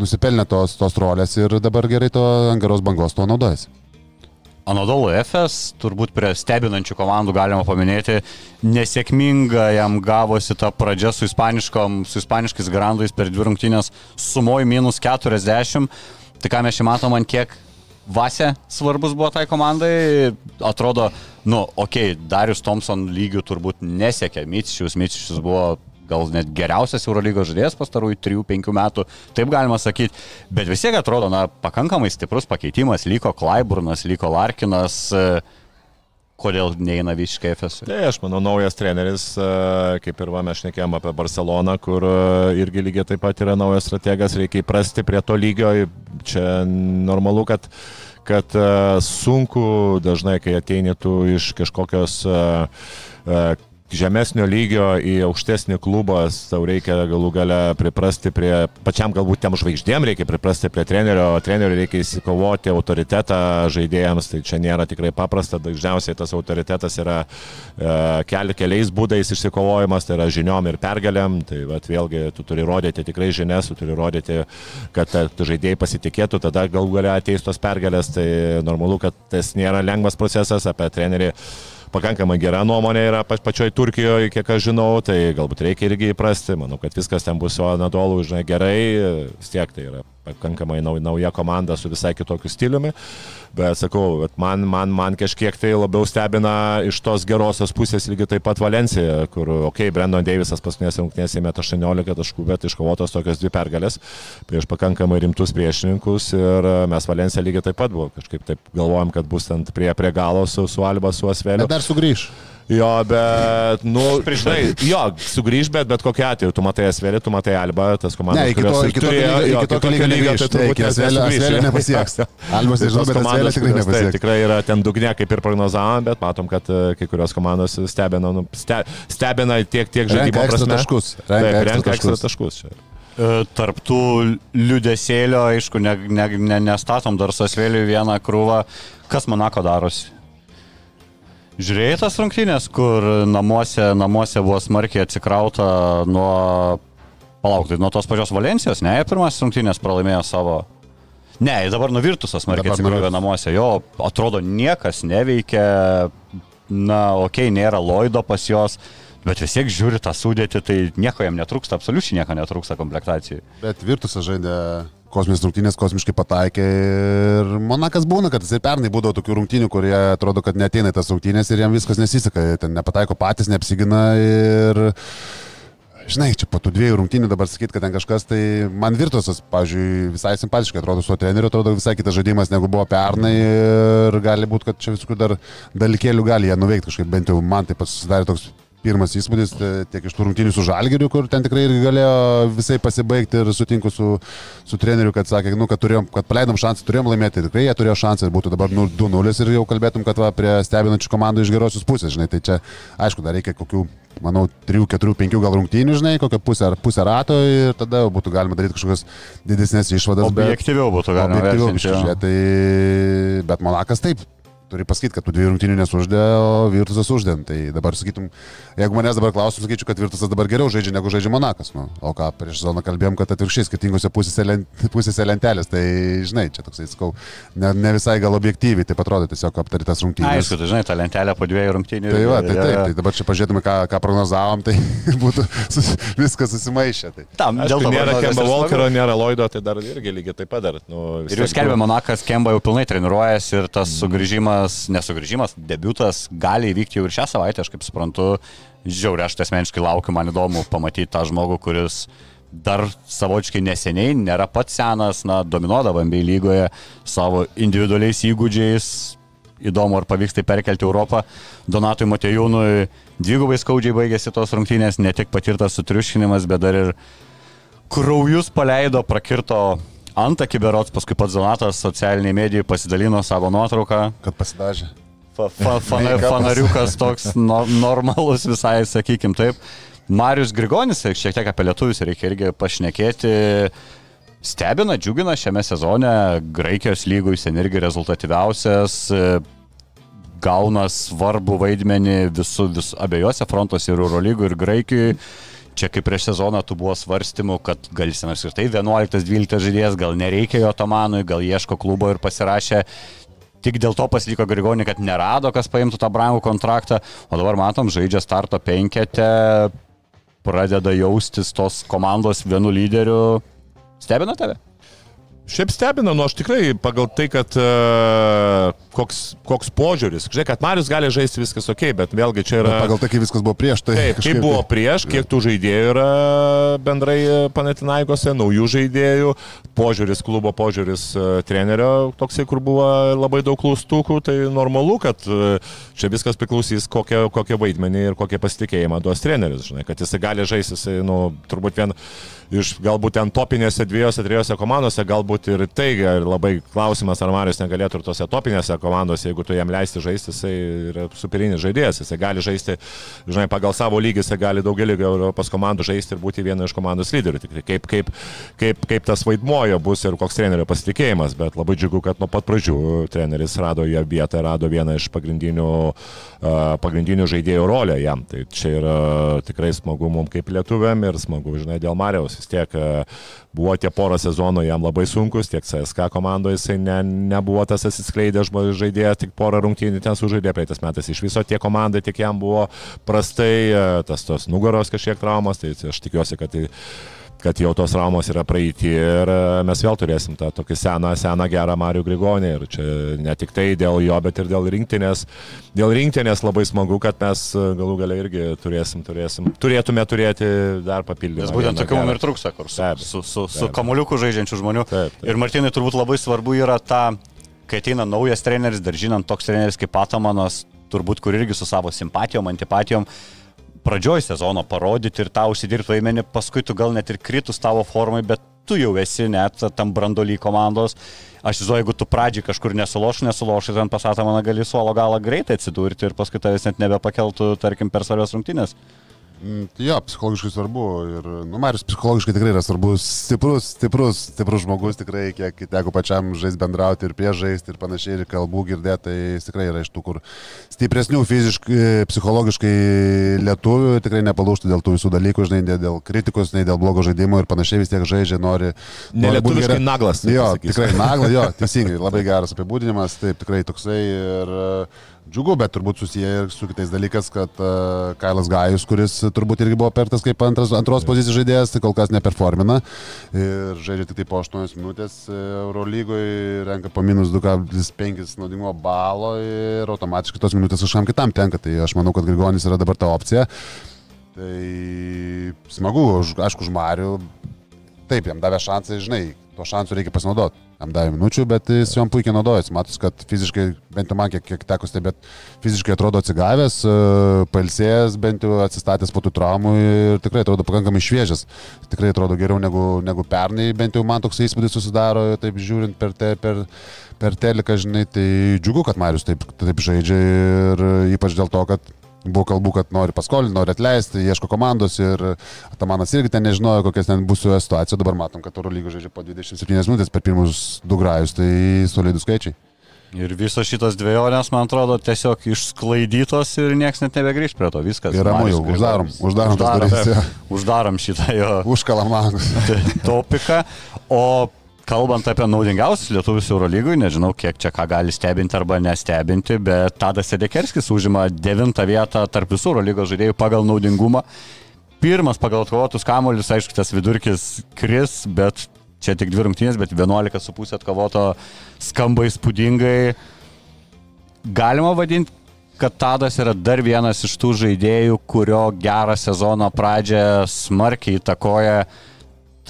nusipelnė tos, tos rolės ir dabar gerai to ant geros bangos to naudojasi. Anadolu FS, turbūt prie stebinančių komandų galima paminėti, nesėkminga jam gavosi ta pradžia su, su ispaniškais grandais per dvi rungtynės sumoj minus 40. Tai ką mes čia matom, ant kiek Vasė svarbus buvo tai komandai. Atrodo, nu, okei, okay, Darius Thompson lygių turbūt nesiekė Micičius. Micičius buvo gal net geriausias Eurolygos žaidėjas pastarųjų 3-5 metų, taip galima sakyti, bet vis tiek atrodo, na, pakankamai stiprus pakeitimas, liko Klaiburnas, liko Larkinas, e, kodėl neina visiškai FS. Tai aš manau, naujas treneris, e, kaip ir va, mes šnekėjom apie Barceloną, kur e, irgi lygiai taip pat yra naujas strategas, reikia įprasti prie to lygio. Čia normalu, kad, kad sunku dažnai, kai ateini tu iš kažkokios žemesnio lygio į aukštesnį klubą, tau reikia galų gale priprasti prie, pačiam galbūt tiem žvaigždėm reikia priprasti prie trenerio, trenerio reikia įsikovoti autoritetą žaidėjams, tai čia nėra tikrai paprasta, dažniausiai tas autoritetas yra e, keli, keliais būdais išsikovojimas, tai yra žiniom ir pergalėm, tai vat, vėlgi tu turi rodyti tikrai žinias, tu turi rodyti, kad žaidėjai pasitikėtų, tada galų gale ateis tos pergalės, tai normalu, kad tas nėra lengvas procesas apie trenerį pakankamai gera nuomonė yra pa, pačioj Turkijoje, kiek aš žinau, tai galbūt reikia irgi įprasti. Manau, kad viskas ten bus su Anadolu, žinai, gerai, vis tiek tai yra pakankamai nauja komanda su visai kitokiu stiliumi. Bet sakau, bet man, man, man kažkiek tai labiau stebina iš tos gerosios pusės lygiai taip pat Valencija, kur, okei, okay, Brandon Davisas paskutinės rungtynės įmė 18 taškų, bet iškovotos tokios dvi pergalės prieš pakankamai rimtus priešininkus ir mes Valencija lygiai taip pat buvo, kažkaip taip galvojom, kad bus ant prie, prie galo su, su Alba, su Asveliu. Dar sugrįž. Jo, bet, nu, žinai, jo, sugrįž, bet bet kokia atveju, tu matai Asvelį, tu matai Alba, tas komandas. Ne, iki to, iki to, turėjo, iki to, kitokio lygio lygio, tai turbūt jo. nepasieks. <laughs> Albas nežinau, bet Asvelio tikrai kurios, tai, nepasieks. tikrai yra ten dugne, kaip ir prognozavom, bet matom, kad e, kai kurios komandos stebina, nu, ste, stebina tiek, tiek žaidimo Renka prasme. taškus. Taip, Renka renka ekstra taškus. čia. E, Tarptų liudesėlio, aišku, ne, ne, ne, nestatom dar sasvėlių vieną krūvą. Kas Monako darosi? Žiūrėjai tas rungtynės, kur namuose, namuose buvo smarkiai atsikrauta nuo... Palauk, tai nuo tos pačios Valencijos, ne, pirmasis rungtynės pralaimėjo savo... Ne, dabar nuvirtusas smarkiai nuvirtus. namuose. Jo, atrodo, niekas neveikia. Na, okei, okay, nėra Loido pas jos, bet vis tiek žiūri tą sudėtį, tai nieko jam netrūksta, absoliučiai nieko netrūksta komplektacijai. Bet Virtusas žaidė kosminės rungtynės, kosmiškai pataikė ir Monakas būna, kad jis ir pernai būdavo tokių rungtynių, kurie atrodo, kad neteina tas rungtynės ir jam viskas nesiseka, ten nepataiko patys, neapsigina ir... Žinai, čia po tų dviejų rungtynių dabar sakyti, kad ten kažkas, tai man Virtusas, pavyzdžiui, visai simpatiškai atrodo su treneriu, atrodo visai kitas žaidimas negu buvo pernai ir gali būti, kad čia visokių dar dalykėlių gali jie nuveikti kažkaip, bent jau man tai pasidarė toks pirmas įspūdis e, tiek iš tų rungtynių su Žalgiriu, kur ten tikrai irgi galėjo visai pasibaigti ir sutinku su, su treneriu, kad sakė, nu, kad, turėjom, kad paleidom šansą, turėjom laimėti, tikrai jie turėjo šansą ir būtų dabar nu, 2-0 ir jau kalbėtum, kad va, prie stebinančių komandų iš gerosios pusės, žinai, tai čia aišku, dar reikia kokių, manau, 3, 4, 5 gal rungtynių, žinai, kokią pusę ar pusę rato ir tada būtų galima daryti kažkokias didesnės išvadas. bet- Objektyviau būtų galima Objektyviau jo. žiūrėt, tai... Bet Monakas taip. Turi pasakyti, kad tų dviejų rungtynių nesuždė, o Virtusas uždė. Tai dabar sakytum, jeigu manęs dabar klaustum, sakyčiau, kad Virtusas dabar geriau žaidžia negu žaidžia Monakas. Nu, o ką prieš zoną kalbėjom, kad atvirkščiai skirtingose pusėse, lent, <laughs> pusėse lentelės. Tai žinai, čia toksai, sakau, ne, ne visai gal objektyviai, tai atrodo tiesiog aptarytas rungtynės. Aišku, tu žinai, ta lentelė po dviejų rungtynių. Tai va, tai jo, taip, jo. tai dabar čia pažiūrėtume, ką, ką prognozavom, tai <laughs> būtų sus, viskas susimaišę. Tai. Tam, dėl to nėra Kemba Walkerio, nėra Lloydo, tai dar irgi lygiai taip pat dar. Nu, Ir jūs buvo- Monakas Kemba jau pilnai treniruojasi ir tas sugrįžimas, nesugrįžimas, debutas gali įvykti jau ir šią savaitę, aš kaip suprantu. Žiauriai, aš tai asmeniškai laukiu, man įdomu pamatyti tą žmogų, kuris dar savočiai neseniai, nėra pats senas, na, dominuodavo NBA lygoje savo individualiais įgūdžiais. Įdomu, ar pavyks tai perkelti Europą. Donatui Matejūnui dvigubai skaudžiai baigėsi tos rungtynės, ne tik patirtas sutriuškinimas, bet dar ir kraujus paleido, prakirto antakį berots, paskui pats Donatas socialiniai medijai pasidalino savo nuotrauką. Kad pasidažė. Fa, fa, fana, fanariukas toks no, normalus visai, sakykim taip. Marius Grigonis, šiek tiek apie lietuvius reikia irgi pašnekėti. Stebina, džiugina šiame sezone, Graikijos lygų jis ten irgi rezultatyviausias, gauna svarbu vaidmenį visų, vis, abiejose frontuose ir Eurolygų, ir Graikijoje. Čia kaip prieš sezoną tu buvo svarstymų, kad gal jis nors ir tai 11-12 žaidėjas, gal nereikia jo Tomanui, gal ieško klubo ir pasirašė. Tik dėl to pasiliko Grigonį, kad nerado, kas paimtų tą brangų kontraktą, o dabar matom, žaidžia starto penketę, pradeda jaustis tos komandos vienu lyderiu. Stebina tave? Šiaip stebina, nu aš tikrai pagal tai, kad uh, koks, koks požiūris. Žiūrėk, kad Marius gali žaisti viskas ok, bet vėlgi čia yra... Bet pagal tai, kaip viskas buvo prieš, tai... Taip, kaip kažkaip buvo tai- prieš, kiek tų žaidėjų yra bendrai Panatinaikose, naujų žaidėjų, požiūris, klubo požiūris e, trenerio, toksai, kur buvo labai daug klaustukų, tai normalu, kad e, čia viskas priklausys, kokią, kokią vaidmenį ir kokią pasitikėjimą duos treneris, žinai, kad jisai gali žaisti, jisai, nu, turbūt vien iš galbūt ten topinėse dviejose, trijose komandose, galbūt ir tai ir labai klausimas, ar Marius negalėtų ir tose topinėse komandos, jeigu tu jam leisti žaisti, jisai yra superinis žaidėjas, jisai gali žaisti, žinai, pagal savo lygį, jisai gali daugelį Europos komandų žaisti ir būti viena iš komandos lyderių. Tik kaip, kaip, kaip, kaip tas vaidmojo bus ir koks trenerio pasitikėjimas, bet labai džiugu, kad nuo pat pradžių treneris rado jo vietą, rado vieną iš pagrindinių, pagrindinių žaidėjų rolę jam. Tai čia yra tikrai smagu mums kaip lietuviam ir smagu, žinai, dėl Marijos. Vis tiek buvo tie porą sezonų jam labai sunkus, tiek CSK komandoje jisai ne, nebuvo tas atsiskleidęs žaidėjas, tik porą rungtynių ten sužaidė praeitais metais. Iš viso tie komandai tik jam buvo prastai, tas tos nugaros kažkiek traumas, tai aš tikiuosi, kad tai kad jau tos traumos yra praeiti ir e, mes vėl turėsim tą tokį seną, seną gerą Marių Grigonį. Ir čia ne tik tai dėl jo, bet ir dėl rinktinės. Dėl rinktinės labai smagu, kad mes e, galų galę irgi turėsim, turėsim, turėtume turėti dar papildymą. Nes būtent tokių mums ir trūksta, kur su, taip, su, su, su kamuliuku žaidžiančių žmonių. Taip, taip. Ir Martinai turbūt labai svarbu yra ta, kai ateina naujas treneris, dar žinant, toks treneris kaip Patamanas, turbūt kur irgi su savo simpatijom, antipatijom, pradžioj sezono parodyti ir tau užsidirbti laimeni, paskui tu gal net ir kritus tavo formai, bet tu jau esi net tam brandoly komandos. Aš įsivaizduoju, jeigu tu pradžiai kažkur nesuloš, nesuloš, ten pasatą mano gali suolo galą greitai atsidurti ir paskui tavęs net nebepakeltų, tarkim, per svarbios rungtynės. Mm, tai jo, psichologiškai svarbu. Ir, nu, Marius psichologiškai tikrai yra svarbus, stiprus, stiprus, stiprus žmogus, tikrai, kiek teko pačiam žaisti bendrauti ir prie žaisti ir panašiai, ir kalbų girdėti, tai jis tikrai yra iš tų, kur stipresnių fiziškai, psichologiškai lietuvių tikrai nepalūštų dėl tų visų dalykų, žinai, dėl kritikos, nei dėl blogo žaidimo ir panašiai vis tiek žaidžia, nori. Nelietuviškai gerai... naglas. Jo, tikrai naglas, jo, <laughs> teisingai, labai geras apibūdinimas, taip, tikrai toksai. Ir, džiugu, bet turbūt susiję ir su kitais dalykais, kad uh, Kailas Gajus, kuris turbūt irgi buvo pertas kaip antras, antros pozicijos žaidėjas, tai kol kas neperformina ir žaidžia tik tai po 8 minutės Eurolygoje, renka po minus 2,5 naudingo balo ir automatiškai tos minutės kažkam kitam tenka. Tai aš manau, kad Grigonis yra dabar ta opcija. Tai smagu, aišku, už Marių. Taip, jam davė šansą, žinai, to šansų reikia pasinaudoti. Jam davė minučių, bet jis jom puikiai naudojasi. Matus, kad fiziškai, bent jau man kiek, kiek teko stebėti, fiziškai atrodo atsigavęs, e, palsėjęs, bent jau atsistatęs po tų traumų ir tikrai atrodo pakankamai šviežias. Tikrai atrodo geriau negu, negu pernai, bent jau man toks įspūdis susidaro, taip žiūrint per, te, per, per teliką, žinai, tai džiugu, kad Marius taip, taip žaidžia ir ypač dėl to, kad Buvo kalbų, kad nori paskolinti, nori atleisti, ieško komandos ir Atamanas irgi ten nežinojo, kokias ten bus jo situacija. Dabar matom, kad Euro lygos žaidžia po 27 minutės per pirmus du grajus, tai solidus skaičiai. Ir visos šitos dviejonės, man atrodo, tiesiog išsklaidytos ir niekas net nebegrįž prie to. Viskas. Ir ramu jau, uždarom, uždarom, uždarom, uždarom, uždarom šitą jo. Užkalam langus. <laughs> Topiką. O kalbant apie naudingiausius lietuvius Eurolygui, nežinau, kiek čia ką gali stebinti arba nestebinti, bet Tadas Sedekerskis užima devintą vietą tarp visų Eurolygos žaidėjų pagal naudingumą. Pirmas pagal atkovotus kamuolius, aišku, tas vidurkis kris, bet čia tik dvi rungtynės, bet 11,5 atkovoto skamba įspūdingai. Galima vadinti, kad Tadas yra dar vienas iš tų žaidėjų, kurio gerą sezono pradžią smarkiai įtakoja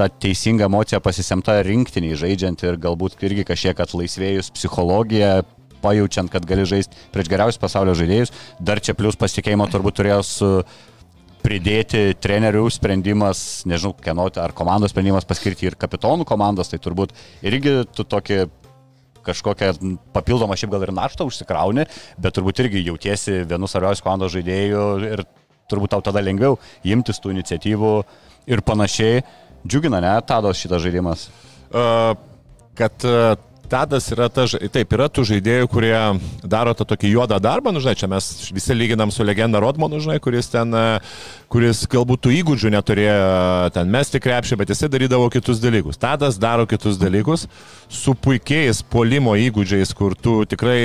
ta teisinga emocija pasisemta rinktiniai žaidžiant ir galbūt irgi kažkiek atlaisvėjus psichologiją, pajaučiant, kad gali žaisti prieš geriausius pasaulio žaidėjus, dar čia plus pasitikėjimo turbūt turėjo su pridėti trenerių sprendimas, nežinau, kieno, ar komandos sprendimas paskirti ir kapitonų komandos, tai turbūt irgi tu tokį kažkokią papildomą šiaip gal ir naštą užsikrauni, bet turbūt irgi jautiesi vienu svarbiausių komandos žaidėjų ir turbūt tau tada lengviau imtis tų iniciatyvų ir panašiai. Džiugina, ne, Tados šitas žaidimas? Uh, kad uh, Tadas yra ta, taip, yra tų žaidėjų, kurie daro tą tokį juodą darbą, nu, žinai, čia mes visi lyginam su legenda Rodmanu, žinai, kuris ten, kuris galbūt tų įgūdžių neturėjo ten mesti krepšį, bet jisai darydavo kitus dalykus. Tadas daro kitus dalykus su puikiais polimo įgūdžiais, kur tu tikrai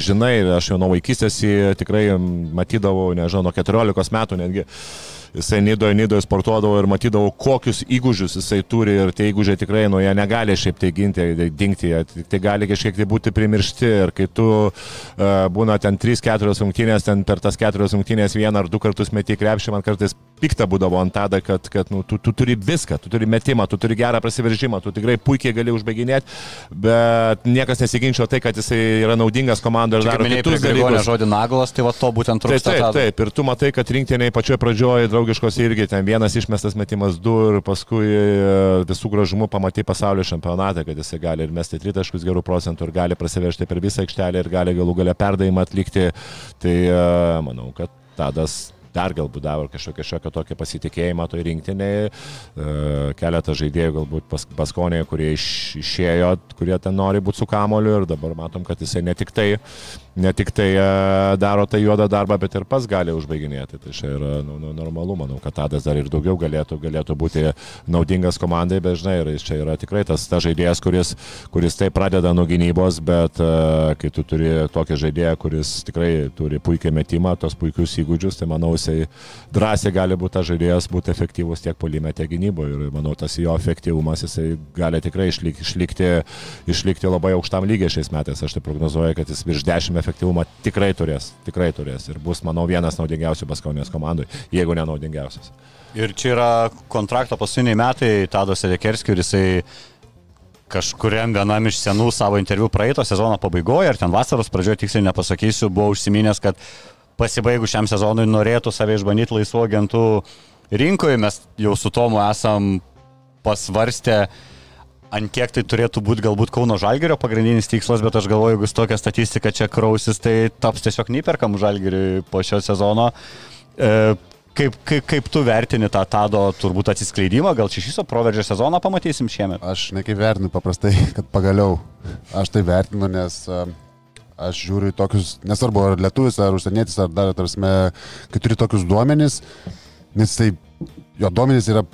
žinai, aš jau nuo vaikystės jį tikrai matydavau, nežinau, nuo 14 metų netgi jisai Nidoje, Nidoje sportuodavo ir matydavo, kokius įgūdžius jisai turi ir tie įgūdžiai tikrai nuo jie negali šiaip tai ginti, dingti, tai gali kažkiek tai būti primiršti ir kai tu uh, būna ten 3-4 rungtynės, ten per tas 4 rungtynės vieną ar du kartus meti krepšį, man kartais pikta būdavo ant tada, kad, kad nu, tu, tu turi viską, tu turi metimą, tu turi gerą prasiveržimą, tu tikrai puikiai gali užbaiginėti, bet niekas nesiginčio tai, kad jisai yra naudingas komandai ir daro kitus dalykus. žodį naglas, tai va to būtent Taip, trūksta. taip, Tado. taip, ir tu matai, kad rinktiniai pačioje pradžioje draugiškos irgi ten vienas išmestas metimas du ir paskui e, visų gražumų pamatai pasaulio čempionatą, kad jisai gali ir mesti tritaškus gerų procentų ir gali prasivežti per visą aikštelę ir gali galų galę perdavimą atlikti. Tai e, manau, kad Tadas dar galbūt davė kažkokią šiokio tokio pasitikėjimą toj rinktiniai, e, keletą žaidėjų galbūt pas, paskonėje, kurie iš, išėjo, kurie ten nori būti su kamoliu ir dabar matom, kad jisai ne tik tai, ne tik tai e, daro tą juodą darbą, bet ir pats gali užbaiginėti. Tai čia yra nu, nu, normalu, manau, kad Tadas dar ir daugiau galėtų, galėtų būti naudingas komandai, bet žinai, ir čia yra tikrai tas ta žaidėjas, kuris, kuris tai pradeda nuo gynybos, bet e, kai tu turi tokį žaidėją, kuris tikrai turi puikiai metimą, tos puikius įgūdžius, tai manau, jisai drąsiai gali būti tas žaidėjas, būti efektyvus tiek polime, tiek gynyboje. Ir manau, tas jo efektyvumas, jisai gali tikrai išlikti, išlikti, išlikti labai aukštam lygiai šiais metais. Aš tai prognozuoju, kad jis virš 10 efektyvumą tikrai turės, tikrai turės. Ir bus, manau, vienas naudingiausių Baskonijos komandai, jeigu ne naudingiausias. Ir čia yra kontrakto paskutiniai metai Tado Sedekerskio ir jisai kažkuriam vienam iš senų savo interviu praeito sezono pabaigoje, ar ten vasaros pradžioje tiksliai nepasakysiu, buvo užsiminęs, kad pasibaigus šiam sezonui norėtų save išbandyti laisvų agentų rinkoje. Mes jau su Tomu esam pasvarstę, ant kiek tai turėtų būti galbūt Kauno Žalgerio pagrindinis tikslas, bet aš galvoju, jeigu tokia statistika čia krausis, tai taps tiesiog neįperkam Žalgeriui po šio sezono. E, Kaip, kaip, kaip tu vertini tą Tado turbūt atsiskleidimą, gal iš viso proveržio sezoną pamatysim šiemet? Aš nekaip vertinu paprastai, <laughs> kad pagaliau aš tai vertinu, nes a, aš žiūriu tokius, nesvarbu ar lietuvis, ar užsienietis, ar dar, tarsi, kai turi tokius duomenys, nes tai jo duomenys yra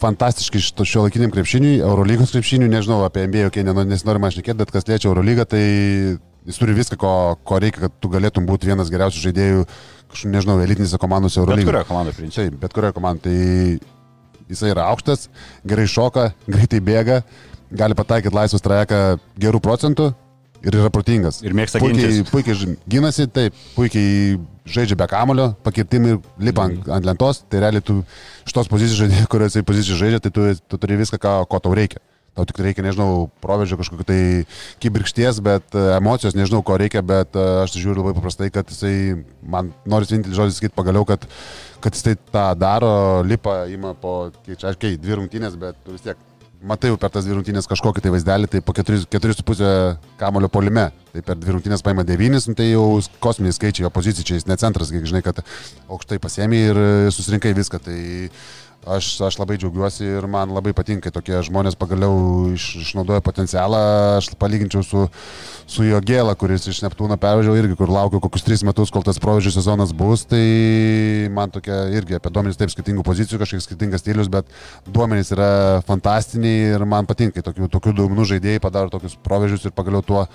fantastiški šito šio laikiniam krepšiniui, Eurolygos krepšiniui, nežinau apie NBA, okay, nesinori man šnekėti, bet kas liečia Eurolygą, tai jis turi viską, ko, ko reikia, kad tu galėtum būti vienas geriausių žaidėjų, kažkaip, nežinau, elitinėse komandose Bet Eurolygoje. kurioje komandoje, principai? Taip, bet kurioje komandoje. Tai jisai yra aukštas, gerai šoka, greitai bėga, gali pataikyti laisvą trajeką gerų procentų ir yra protingas. Ir mėgsta puikiai, gintis. puikiai gynasi, taip, puikiai žaidžia be kamulio, pakirtimai lipa ant, Mhm. ant lentos, tai realiai tu iš tos pozicijos žaidėjai, <laughs> kuriuose pozicijos žaidžia, tai tu, tu turi viską, ką, ko tau reikia. Tau tik reikia, nežinau, proveržio kažkokio tai kibirkšties, bet e, emocijos, nežinau, ko reikia, bet e, aš tai žiūriu labai paprastai, kad jisai, man nori vienintelį žodį sakyti pagaliau, kad, kad jisai tą daro, lipa, ima po, kiek čia, aiškiai, dvi rungtynės, bet vis tiek matai jau per tas dvi rungtynės kažkokį tai vaizdelį, tai po 4,5 kamulio polime. Tai per dvi rungtynės paima 9, nu, tai jau kosminiai skaičiai, jo pozicija čia jis ne centras, kiek žinai, kad aukštai pasiemi ir susirinkai viską. Tai aš, aš labai džiaugiuosi ir man labai patinka, tokie žmonės pagaliau iš, išnaudoja potencialą. Aš palyginčiau su, su jo gėla, kuris iš Neptūno pervažiavo irgi, kur laukiu kokius 3 metus, kol tas proveržio sezonas bus. Tai man tokia irgi apie duomenys taip skirtingų pozicijų, kažkiek skirtingas stilius, bet duomenys yra fantastiniai ir man patinka, tokių, tokių duomenų žaidėjai padaro tokius proveržius ir pagaliau tuo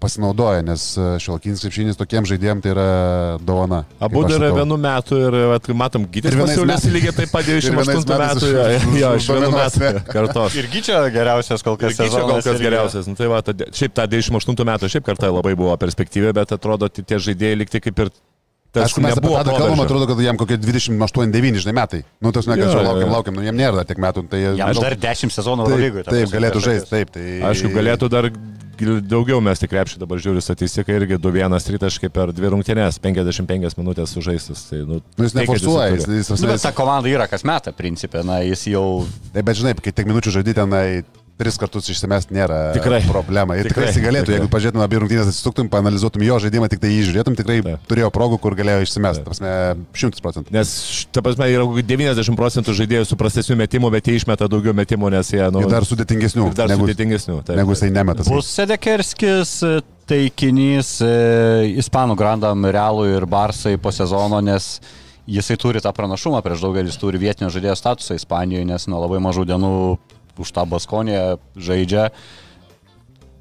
pasinaudoja, nes šiolkinis krepšinis tokiems žaidėjams tai yra dovana. Abu dar yra vienu metu ir vat, matom, gytis Ir metais- lygiai taip pat ir vienais 98 metais metų. Jo, iš vienu metu kartos. Irgi čia geriausias kol kas Ir Gyčio gal kas geriausias. Nu, tai va, tada, šiaip ta 98 metų, šiaip kartą labai buvo perspektyvi, bet atrodo, tai tie žaidėjai likti kaip ir... Tas Aišku, mes apie nebuvo tą kalbam, atrodo, kad jam kokie 28-9, žinai, metai. Nu, tas nekas, jo, laukiam, laukiam, nu, jam nėra dar tiek metų. Tai, Jam nu, dar 10 sezonų taip, ta taip, prasme, galėtų žaisti, taip. Tai... Aišku, galėtų dar daugiau mes tik krepšį dabar žiūriu statistiką irgi 2-1 tritaškai per dvi rungtynės, 55 minutės sužaistas. Tai, nu, Nu, jis neforsuoja, jis, turi. jis, Nu, bet ta komanda yra kas metą, principė, na, jis jau... Taip, bet žinai, kai tiek minučių žaidži tenai, tris kartus išsimest nėra Tikrai. problema. Ir tikrai, Tikrai, galėtų, tikrai. jeigu pažiūrėtum abi rungtynės, atsisuktum, panalizuotum jo žaidimą, tik tai jį žiūrėtum, tikrai Taip. turėjo progų, kur galėjo išsimest. Ta prasme, šimtas procentų. Nes, ta prasme, yra kokių 90 procentų žaidėjų su prastesniu metimu, bet jie išmeta daugiau metimų, nes jie, nu, Ir dar sudėtingesnių, ir dar negu, sudėtingesnių. Taip, negu jisai nemeta. Bus Sedekerskis e, taikinys e, Ispanų grandam Realui ir Barsai po sezono, nes jisai turi tą pranašumą prieš daugelį, jis turi vietinio žaidėjo statusą Ispanijoje, nes nuo labai mažų dienų už tą Baskonę žaidžia.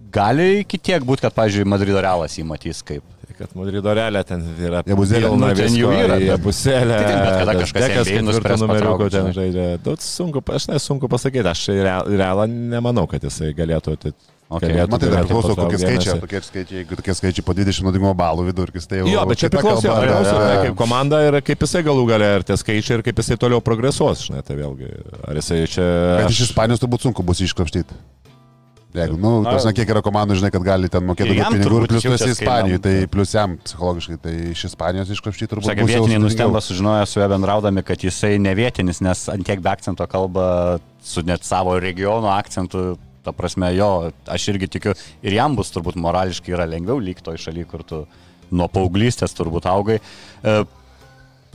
Gali iki tiek būti, kad, pavyzdžiui, Madrido Realas jį matys kaip. Tai Kad Madrido realė ten yra. Jabuzėlė, pilna nu, ten jų yra, Jabuzėlė. Tai taip, bet kada kažkas Dekas numeriuko patraukt, ten žaidė. Daug sunku, aš nesunku pasakyti, aš Real- realą nemanau, kad jisai galėtų. Okay. Matai, tai galėtų priklauso kokie skaičiai, tokie skaičiai, jeigu tokie skaičiai po 20 naudingumo balų vidurkis, tai jau... Jo, bet čia priklauso, tai, e, kaip komanda ir kaip jisai galų galę ir tie skaičiai ir kaip jisai toliau progresuos, žinai, tai vėlgi. Ar jisai čia... Bet iš Ispanijos turbūt sunku bus iškrapštyti. Jeigu, nu, Na, tas ne kiek yra komandų, žinai, kad gali ten mokėti daugiau pinigų, ir plus tu esi Ispanijoje, tai plus jam psichologiškai, tai iš Ispanijos iškrapštyti turbūt Sakė, bus jau vietiniai nustemba sužinoję su juo bendraudami, kad jisai ne vietinis, nes ant tiek be akcento kalba su net savo regiono akcentu. Ta prasme, jo, aš irgi tikiu, ir jam bus turbūt morališkai yra lengviau lygti toj šaly, kur tu nuo paauglystės turbūt augai. E,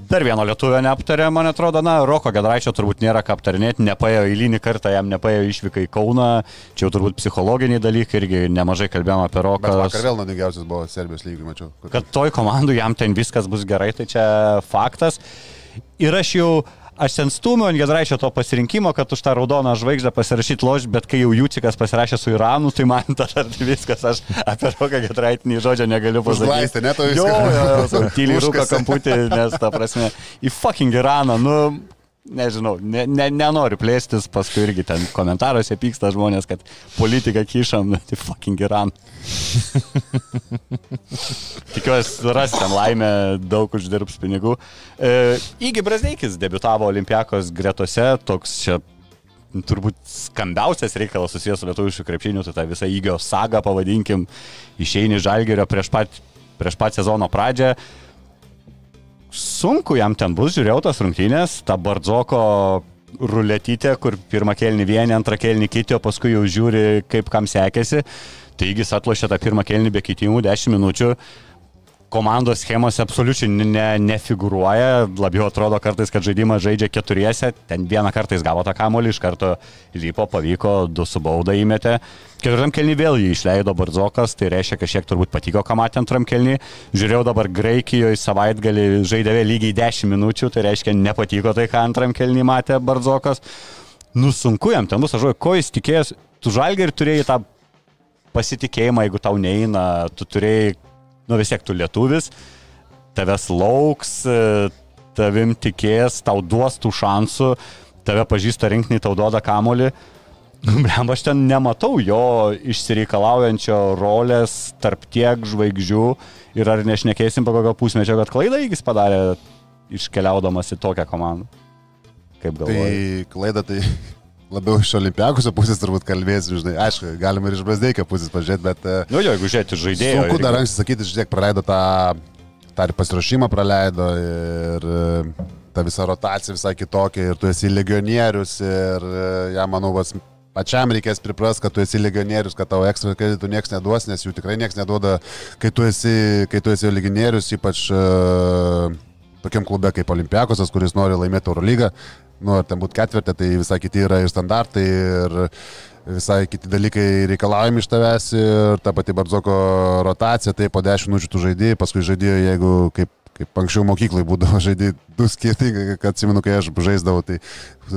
Dar vieno lietuvio neaptarė, man atrodo, na, Roko Gedraičio turbūt nėra ką aptarinėti, nepaėjo eilinį kartą, jam nepaėjo išvyka į Kauną, čia jau turbūt psichologiniai dalykai, irgi nemažai kalbėjome apie Roką. vakar vėl naudingiausias buvo Serbijos lygiai, mačiau. kad toj komandai jam ten viskas bus gerai, tai čia faktas. Ir aš jau, aš ten stumiu ant Gedraičio to pasirinkimo, kad už tą raudoną žvaigždę pasirašyti lož, bet kai jau Jūcikas pasirašė su Iranu, tai man <laughs> tada viskas, aš apie Roką Gedraitinį žodžią negaliu pasakyti. Užglaistė, ne, tau Jo, viską. jo, jo, <laughs> tyliai Užkasė. kamputį, nes ta prasme, į fucking Iraną, nu, nežinau, ne, ne, nenoriu plėstis, paskui irgi ten komentaruose pyksta žmonės, kad politiką kišam, tai fucking Iran. Tikiuosi, ras ten laimę, daug uždirbs pinigų. E, Įgi Brazdeikis debitavo Olimpiakos gretose, toks čia turbūt skambiausias reikalas susijęs su lietuvišku krepšiniu, tai ta visa įgio saga, pavadinkim, išeini žalgerio prieš pat, prieš pat sezono pradžią. Sunku jam ten bus, žiūrėjau tas rungtynės, ta Bardzoko ruletytė, kur pirmą kelnį vieni, antrą kelnį kiti, o paskui jau žiūri, kaip kam sekėsi. Taigi jis atlošė tą pirmą kelnį be kitimų, 10 minučių. Komandos schemose absoliučiai ne, nefiguruoja, labiau atrodo kartais, kad žaidimas žaidžia keturiese, ten vieną kartą jis gavo tą kamolį, iš karto lypo, pavyko, du su bauda įmetė. Ketvirtam kelnį vėl jį išleido Bardzokas, tai reiškia, kad šiek turbūt patiko, ką matė antram kelnį. Žiūrėjau dabar Graikijoje savaitgalį žaidė vėl lygiai 10 minučių, tai reiškia, nepatiko tai, ką antram kelnį matė Bardzokas. Nu sunku jam ten žinau, ko jis tikėjęs, tu žalgai ir turėjai tą pasitikėjimą, jeigu tau neina, tu turėjai, nu vis tiek tu lietuvis, tavęs lauks, e, tavim tikės, tau duos tų šansų, tave pažįsta rinkinį, tau duoda kamolį. Blem, aš ten nematau jo išsireikalaujančio rolės tarp tiek žvaigždžių ir ar nešnekėsim po kokio pusmečio, kad klaidą jis padarė iškeliaudamas į tokią komandą. Kaip Tai galvoju? klaida tai labiau iš olimpiakuso pusės turbūt kalbėsiu, žinai. Aišku, galima ir iš Brasdeikio pusės pažiūrėti, bet e, Nu jo, jeigu žiūrėti žaidėjų. sunku dar anksti sakyti, žiūrėk, praleido tą, tą ir pasiruošimą praleido ir e, ta visa rotacija visai kitokia ir tu esi legionierius ir e, jam, manau, vas, pačiam reikės pripras, kad tu esi legionierius, kad tau ekstra kreditų niekas neduos, nes jų tikrai niekas neduoda, kai tu esi, kai tu esi legionierius, ypač uh, tokiam klube kaip Olimpiakosas, kuris nori laimėti Eurolygą, nu, ar ten būtų ketvirtė, tai visai kiti yra ir standartai, ir visai kiti dalykai reikalaujami iš tavęs, ir ta pati Barzoko rotacija, tai po 10 minučių tu žaidėjai, paskui žaidėjai, jeigu kaip kaip anksčiau mokyklai būdavo <laughs> žaidėjai du skirtingai, kad atsimenu, kai aš žaisdavau, tai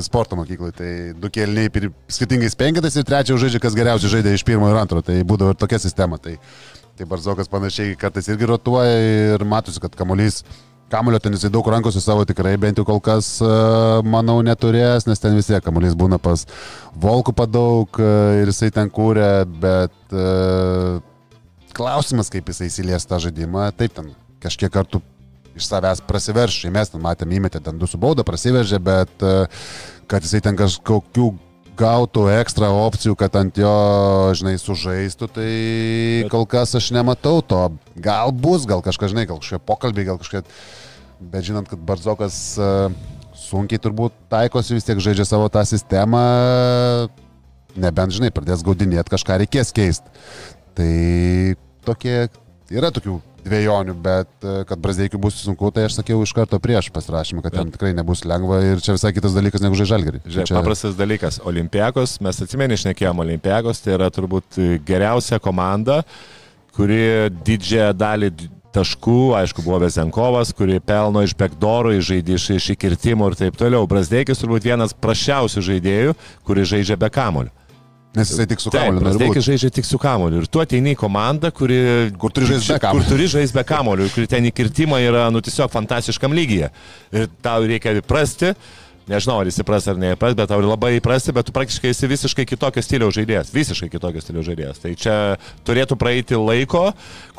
sporto mokyklai, tai du kelniai pir- skirtingais penketais ir trečią jau žaidžia, kas geriausiai žaidė iš pirmo ir antro, tai būdavo ir tokia sistema. Tai, tai Barzokas panašiai kartais irgi rotuoja ir matosi, kad kamuolys Kamulio ten jisai daug rankose savo tikrai bent jau kol kas, e, manau, neturės, nes ten vis tiek kamuolys būna pas Volkų padaug e, ir jisai ten kūrė, bet e, klausimas, kaip jisai įsilies tą žaidimą, taip ten kažkiek kartų iš savęs prasiverš, mes ten matėm, įmetė ten du su bauda, prasiveržė, bet kad jisai ten kažkokių gautų ekstra opcijų, kad ant jo, žinai, sužaistų, tai bet... kol kas aš nematau to. Gal bus, gal kažkas, žinai, gal kažkokie pokalbiai, gal kažkokie, bet žinant, kad Barzokas e, sunkiai turbūt taikosi, vis tiek žaidžia savo tą sistemą, nebent, žinai, pradės gaudinėti, kažką reikės keisti. Tai tokie, yra tokių dviejonių, bet e, kad Brazdeikiu bus sunku, tai aš sakiau iš karto prieš pasirašymą, kad ten tikrai nebus lengva ir čia visai kitas dalykas negu žaidžialgerį. Žiūrėk, čia... paprastas dalykas. Olimpiakos, mes atsimeni, išnekėjom Olimpiakos, tai yra turbūt geriausia komanda, kuri didžiąją dalį taškų, aišku, buvo Vezenkovas, kuri pelno iš backdoorų, žaidė iš, iš įkirtimų ir taip toliau. Brasdeikis turbūt vienas prašiausių žaidėjų, kuris žaidžia be kamulio. Nes jisai tik su Brasdeikis būt. žaidžia tik su kamoliu. Ir tu ateini į komandą, kuri, Kur turi žaist be kamuolio. Kur turi žaisti be kamoliu, kur ten įkirtimai yra, nu, tiesiog fantastiškam lygyje. Ir tau reikia prasti, Nežinau, ar jis įpras ar neįpras, bet tau labai įprasti, bet tu praktiškai esi visiškai kitokio stiliaus žaidėjas. Visiškai kitokio stiliaus žaidėjas. Tai čia turėtų praeiti laiko,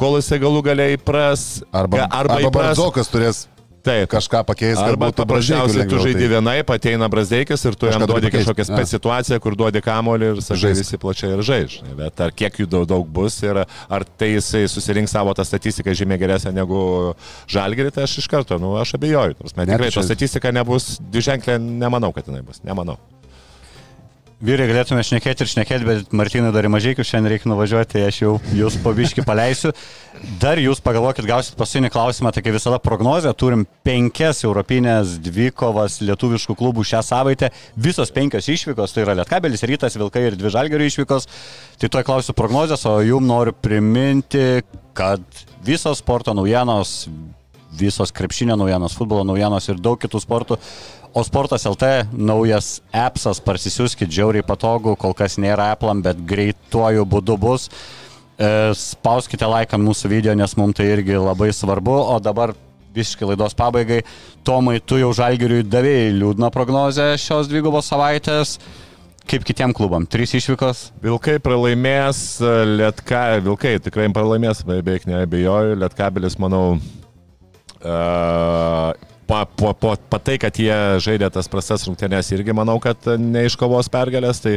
kol jisai galų galiai įpras. Arba, arba, arba įpras- Bardzokas turės Taip. kažką pakeisti, Arba paprasčiausiai tu žaidži tai- vienai, ateina Brasdeikis ir tu jam duodi kažkokią spec situaciją, kur duodi kamolį ir sakai visi plačiai ir žaiž. Bet ar kiek jų daug, daug bus ir ar tai jisai susirinks savo tą statistiką žymiai geresnę negu Žalgirį, tai aš iš karto, nu, aš abejoju. Ne, tikrai tai čia- to statistika nebus dviženklė, nemanau, kad jinai bus. Nemanau. Vyrai galėtume šnekėti ir šnekėti, bet Martinai dar į mažiekių šiandien reikia nuvažiuoti, aš jau jūs pabiški paleisiu. Dar jūs pagalvokit, gausit paskutinį klausimą, tai kaip visada prognozija, turim penkias europinės dvikovas lietuviškų klubų šią savaitę, visos penkios išvykos, tai yra Lietkabelis, Rytas, Vilkai ir dvi Žalgerio išvykos. Tai tuoj klausiu prognozijas, o jum noriu priminti, kad visos sporto naujienos, visos krepšinio naujienos, futbolo naujienos ir daug kitų sportų O Sportas LT naujas appsas, parsisiųskit, žiauriai patogu, kol kas nėra Apple, bet greituoju būdu bus. E, Spauskite like ant mūsų video, nes mums tai irgi labai svarbu. O dabar visiškai laidos pabaigai. Tomai, tu jau žalgiriui davėjai liūdną prognozę šios dvigubos savaitės. Kaip kitiem klubam? Trys išvykos. Vilkai pralaimės, Lietka, Vilkai tikrai pralaimės, be- beveik neabejoju, Lietkabelis, manau, pa, po, po, pa tai, kad jie žaidė tas prastas rungtynės, irgi manau, kad neiškovos pergalės, tai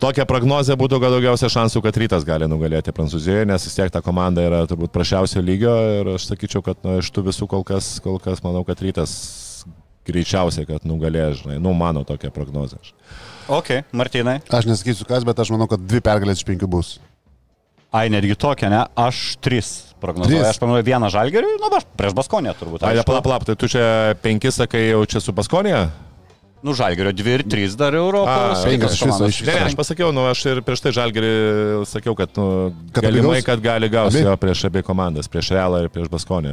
tokia prognozija būtų gal daugiausia šansų, kad rytas gali nugalėti Prancūzijoje, nes vis tiek ta komanda yra turbūt prašiausio lygio ir aš sakyčiau, kad nu, iš tų visų kol kas, kol kas manau, kad rytas greičiausiai, kad nugalės, žinai, nu mano tokia prognozija. Ok, Martinai. Aš nesakysiu kas, bet aš manau, kad dvi pergalės iš penkių bus. Ai, netgi tokia, ne? Aš tris prognozuoju. Aš prognozuoju vieną žalgiriui, nu, aš prieš Baskonę turbūt. Ai, plap, plap, tai tu čia penki sakai jau čia su Paskonė? Nu, žalgerio dvi ir trys dar Europos. A, viso, komandos. iš Ne, aš pasakiau, nu, aš ir prieš tai žalgerį sakiau, kad, nu, Kad galimai, kad gali gauti jo prieš abi komandas, prieš Realą ir prieš Baskonį.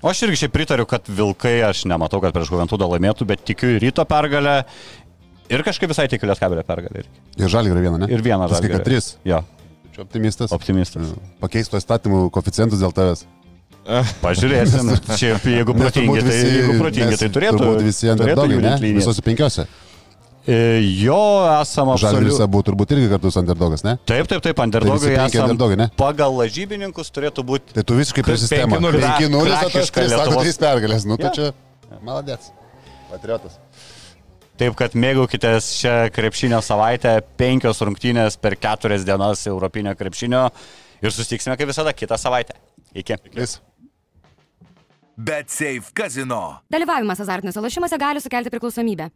O aš irgi šiaip pritariu, kad Vilkai, aš nematau, kad prieš Juventudą laimėtų, bet tikiu į ryto pergalę. Ir kažkaip visai tikiu Lietkabelio pergalę. Ir žalį yra viena, ne? Ir vieną žalgerį. kad tris. Jo, Čia optimistas. optimistas. Pakeisto įstatymų koficientus dėl tavęs. <laughs> Pažiūrėsim. Šiaip, jeigu protingi, tai, jeigu protingi, tai turėtų. Turbūt visi underdogai, ne? judėt linijas. Visose penkiose. E, Jo, esame Žalgiris absoliučiai. abu turbūt irgi kartu su underdogas, ne? Taip, taip, taip, Tai underdogai penki esame. underdogai, ne? Pagal lažybininkus turėtų būti. Tai tu visiškai prieš Kas sistemą. 5:0? 5-0, o tas Krakiška 3, sako, Lietuvos- 3 pergalės. Nu, tai Jo. čia. Maladėts. Patriotas. Taip, kad mėgaukitės šią krepšinio savaitę, penkios rungtynės per keturias dienas Europinio krepšinio ir susitiksime kaip visada kitą savaitę. Iki. Vis. Bet Safe Casino. Dalyvavimas azartiniuose lošimuose gali sukelti priklausomybę.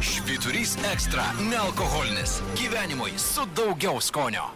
Švyturys ekstra - nealkoholinis. Gyvenimui su daugiau skonio.